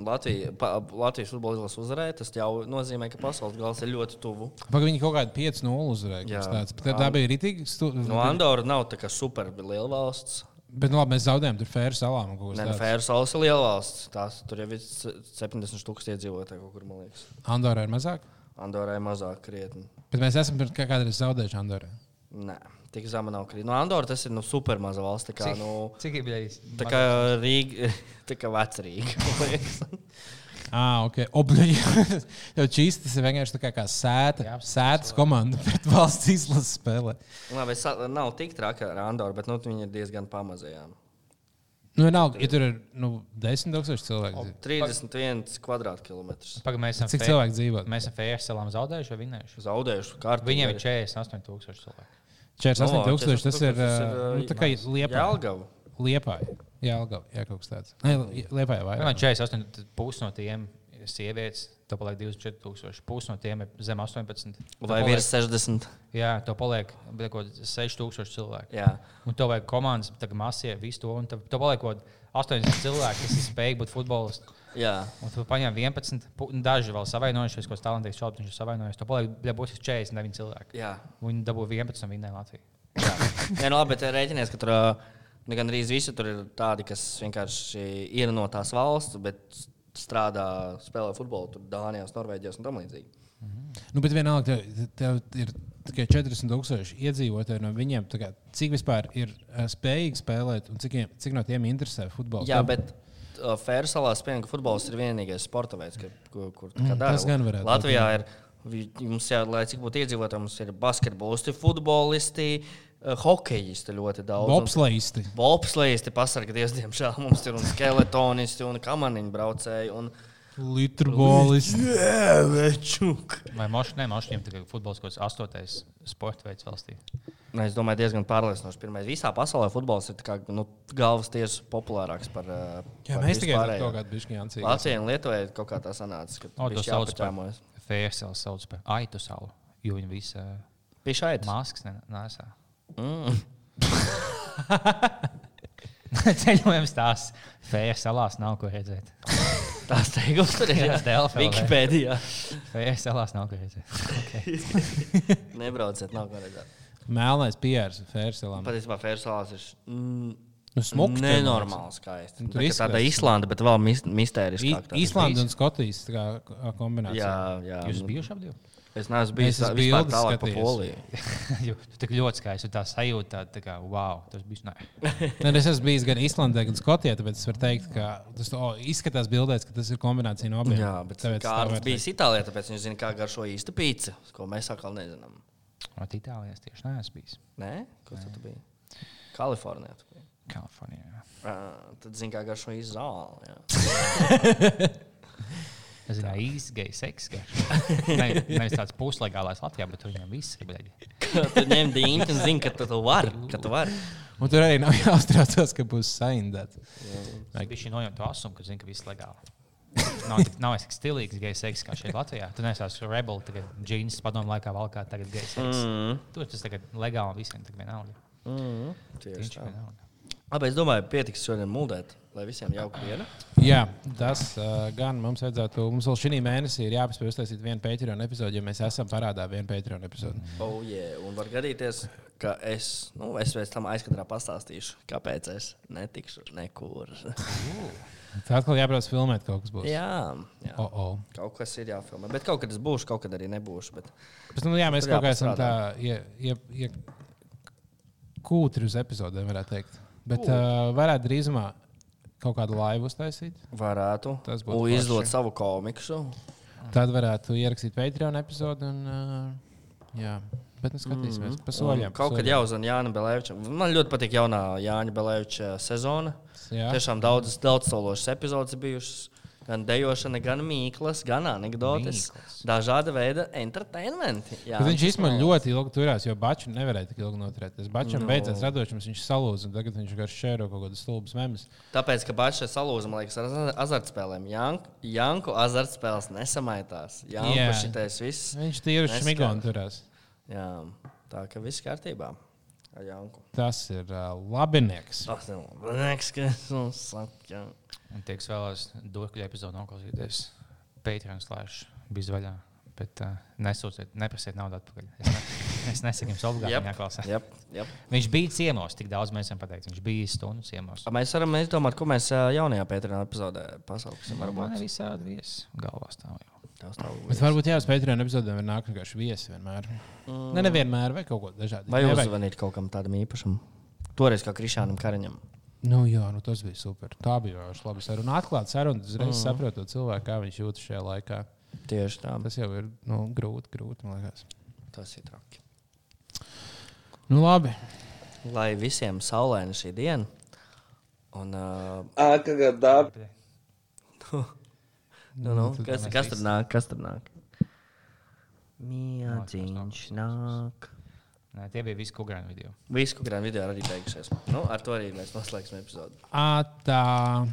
Latvija, pa, Latvijas futbola izlases uzvarēja. Tas jau nozīmē, ka pasaules gals ir ļoti tuvu. Pagaidām, viņi kaut kādu 5-0 uzvarēja. Bet Tā bija rītīgi. Stu... No Andorra nav tā kā super liela valsts. Bet nu, labi, mēs zaudējām tur fēru salām. Nē, nu. Fēru salas ir liela valsts. Tās, tur jau ir se- 70 tūkstoši iedzīvotāji kaut kur, man liekas. Andorra ir mazāk. Andorrai mazāk krietni. Bet mēs esam kādreiz zaudējuši Andorra. Nē, tik zema nav krīta. No Andorra tas ir nu, super maza valsts. Tā kā, Cik, nu, cik ir bijis? tā kā Rīga, tā kā veca Rīga. man liekas. Ah, ok. Obļaļ. Jau šīs tas ir vienkārši tā kā, kā sēta. Jā, Sētas komanda pret valsts izlases spēlē. Labi, es nav tik traki ar Andoru, bet nu, viņi ir diezgan pamazajām. Nu, vienalga, ja tur ir nu, 10,000 cilvēku. dzīvo. 31 kvadrātkilometrus. Pagaidām, mēs esam Cik cilvēku dzīvo? Mēs esam Fējas salām zaudējuši vai vinnējuši? Zaudējuši kārtu. Viņiem ir 48,000 cilvēku. 48,000 tas ir uh, nu, tā kā liepā. Jālgava. Liepā. Jā, Algava. Jā, kaut kas tāds. Nē, liepā jau Man vairāk. 48, tad pusi no tiem ir sievietes, to paliek 24,000. Pusi no tiem ir zem 18. Vai virs paliek- 60? Jā, to paliek bet kaut kāds 6,000 cilvēku. Jā. Un to vajag komandas, tā masie, visu to. Un to, to paliek kaut kāds 80 cilvēki, kas ir spējīgi būt futbolisti. Jā. Un tu paņem 11, pu- un daži vēl savainojušies, ko talantīgs viņš ir savainojis. To paliek, ja būs 49 cilvēki. Jā. Viņi dabū 11 un vinnēja Latviju. Nē, nu labi, bet rēķinies, ka tur ā, nu, gandrīz visi tur ir tādi, kas vienkārši ir no tās valsts, bet strādā, spēlē futbolu tur Dānijā, Norvēģijā un tam līdzīgi. Nu, bet vienalga, tev, tev ir tikai 40,000 iedzīvotāji no viņiem. Kā, cik vispār ir uh, spējīgi spēlēt un cik, cik no tiem interesē futbols? Jā, Tev- bet uh, Fēra salā spēļ, ka futbols ir vienīgais sporta veids, kur, kur kā Mm, dara. tas gan varētu būt, Latvijā jā. ir, mums jā, lai cik būtu iedzīvotāji, mums ir basketbolisti, futbolisti, uh, hokejisti ļoti daudz. Bobslēgisti. Bobslēgisti pasargāties, diemžēl mums ir un skeletonisti un kamaniņu braucēji. Un... Litru bolisti. Jā, večuk! Vai mošiem tikai futbols kaut kāds astotais sporta veids valstī. Nu, es domāju, diezgan pārliecinoši. Pirmais, visā pasaulē futbols ir kā, nu, galvas tiesa populārāks par. uh, Jā, par mēs tikai kādu bišķi jāncīk. Latvijai un Lietuvai kaut kā tā sanāca, ka O, to sauc par. Fējas sauc par aitu salu, jo viņi visi uh, Bija šeit. maskas ne- nesā. Mm. Ceļojums tās Fējas salās nav ko redzēt. Tās teikums tur ir. Jā, Delfi vēl, Wikipēdijā. Fējas salās nav ko redzēt. Okay. Nebrauciet, nav ko redzēt. Melnais pieres, fērselām. Patiesībā Fērsālās ir mm, Nu, smuks, nenormāli skaisti. Tā tur kā Tāda. Islanda, bet vēl mis mistēriskāk. Īslanda un Skotijas kombinācija. Jā, jā. Jūs nu, bijuši ap divu? Es neesmu bijis bildes tālāk pa skatījies. Poliju. Jo tu tik ļoti skaisti. un Tā sajūta, tā, tā kā, wow, tas bija. Nē, Nē, es esmu bijis gan Islandē, gan Skotijā, tāpēc es varu teikt, ka tas o, izskatās bildēs, ka tas ir kombinācija no abiem. Jā, bet Tāpēc tā Kārlis var bija. Itālijā, tāpēc viņš zina, kā garšo īsta pīci, ko mēs atkal nezinām. no Itālijas tieši neesmu bijis. Nē, kur tu biji? Kalifornijā. tu biji. Kalifornijā. Ā, Tad zini, kā garšo īsta zāle. Es zināju, īsti gejs, seks. Ne, nevis tāds puslegālais Latvijā, bet viņam viss ir. Kad Tu ņem dīņķi un zini, ka tu to vari. Ka tu vari. Un tur arī nav jāuztraucās, ka būs saindēts. Biju šī nojauta asumu, ka zinu, ka viss ir legāli. Nav, tik- nav es tik stilīgs gejs, seks kā šeit Latvijā. Tu nesāsi rebeli, tagad džins padomu laikā valkā, tagad gejs. seks. Mm. Tur tas tagad legāli un visiem tagad vienalga. Mm. Tieši Viņš tā. Labi, es domāju, pietiks šodien muldēt, lai visiem jauka diena. Jā, tas uh, gan mums vajadzētu. Mums vēl šī mēnesī ir jāpaspēj uztaisīt vienu Patreon epizodi, jo mēs esam parādā vienu Patreon epizodi. Oh, yeah. Un var gadīties, ka es, nu, es pēc tam aizkadrā pastāstīšu, kāpēc es netikšu nekur. Tā atkal jābrauc filmēt, kaut kas būs. jā, jā. Oh, oh. kaut kas ir jāfilmē. Bet kaut kad es būšu, kaut kad arī nebūšu. Bet... Bet, nu, jā, mēs kaut kā esam tā ie, ie, ie, kūtri uz epizodēm, varētu teikt. Bet uh, varētu drīzumā kaut kādu laivu uztaisīt. Varētu. Tas būtu Un izdot savu komiksu. Tad varētu ierakstīt Patreon epizodi. Un, uh, jā, bet nu skatīsimies mm pa soļiem. Kaut kad jāuzzina Jānis Belēvičs. Man ļoti patīk jaunā Jāņa Belēviča sezona. Jā. Tiešām daudzas, daudz sološas epizodes bijušas. Gan dejošana, gan mīklas, gan anekdotes. Mīklas. Dažāda veida entertainmenti. Jā, Bet viņš īstenībā ļoti ilgi turējās, jo Bačs nevarēja tik ilgi noturēties. Bačam No. no. beidzās radošums, viņš salūza, un tagad viņš vienkārši šēro kaut kādas stulbas memes. Tāpēc, ka Bačs ir salūzis, man liekas, ar az- azartspēlēm. Janku, Janku azartspēles nesamaitās. Janku Jā. šitais viss. Viņš tieši Neskar. šmigoni turās. Jā, tā ka viss kārtībā Janku. Tas ir uh, labinieks. Tas ir labs, kas mums saka. Un tie, kas vēlās dukļu epizodu noklausīties, Patreon slēdz bija vaļā. Bet uh, nesūciet, neprasiet naudu atpakaļ. Es, ne, es nesaku jums obligāti Jep, jāklausās. jep, jep. Viņš bija ciemos, tik daudz mēs varam pateikt. Viņš bija stundu ciemos. Mēs varam izdomāt, ko mēs jaunajā Pēterā epizodē pasauksim. Man Varbūt ir visādi viesi galvā stāv. Jau. Bet varbūt jā, uz Patreon epizodēm var nākt vienkārši viesi vienmēr. Mm. Ne nevienmēr, vai kaut ko tādu. Vai uzzvanīt kaut kam tādam īpašam? Toreiz kā Krišānam Kariņam. Nu, jā, nu, tas bija super. Tā bija vienkārši laba saruna. Atklāta saruna, uzreiz mm. saprotot cilvēku, kā viņš jūtas šajā laikā. Tieši tā. Tas jau ir nu, grūti, grūti. man liekas. Tas ir traki. Nu, labi. Lai visiem saulēna šī diena. Un, uh, Aka gadā. Nu, nu, tad kas, kas tur visi- nāk? Kas tur nāk? Mīļāciņš nāk. Nē, tie bija visi kukurāņu video. Visu, kurām video arī beigušies. Nu, ar to arī mēs noslēgsim epizodu. Atā.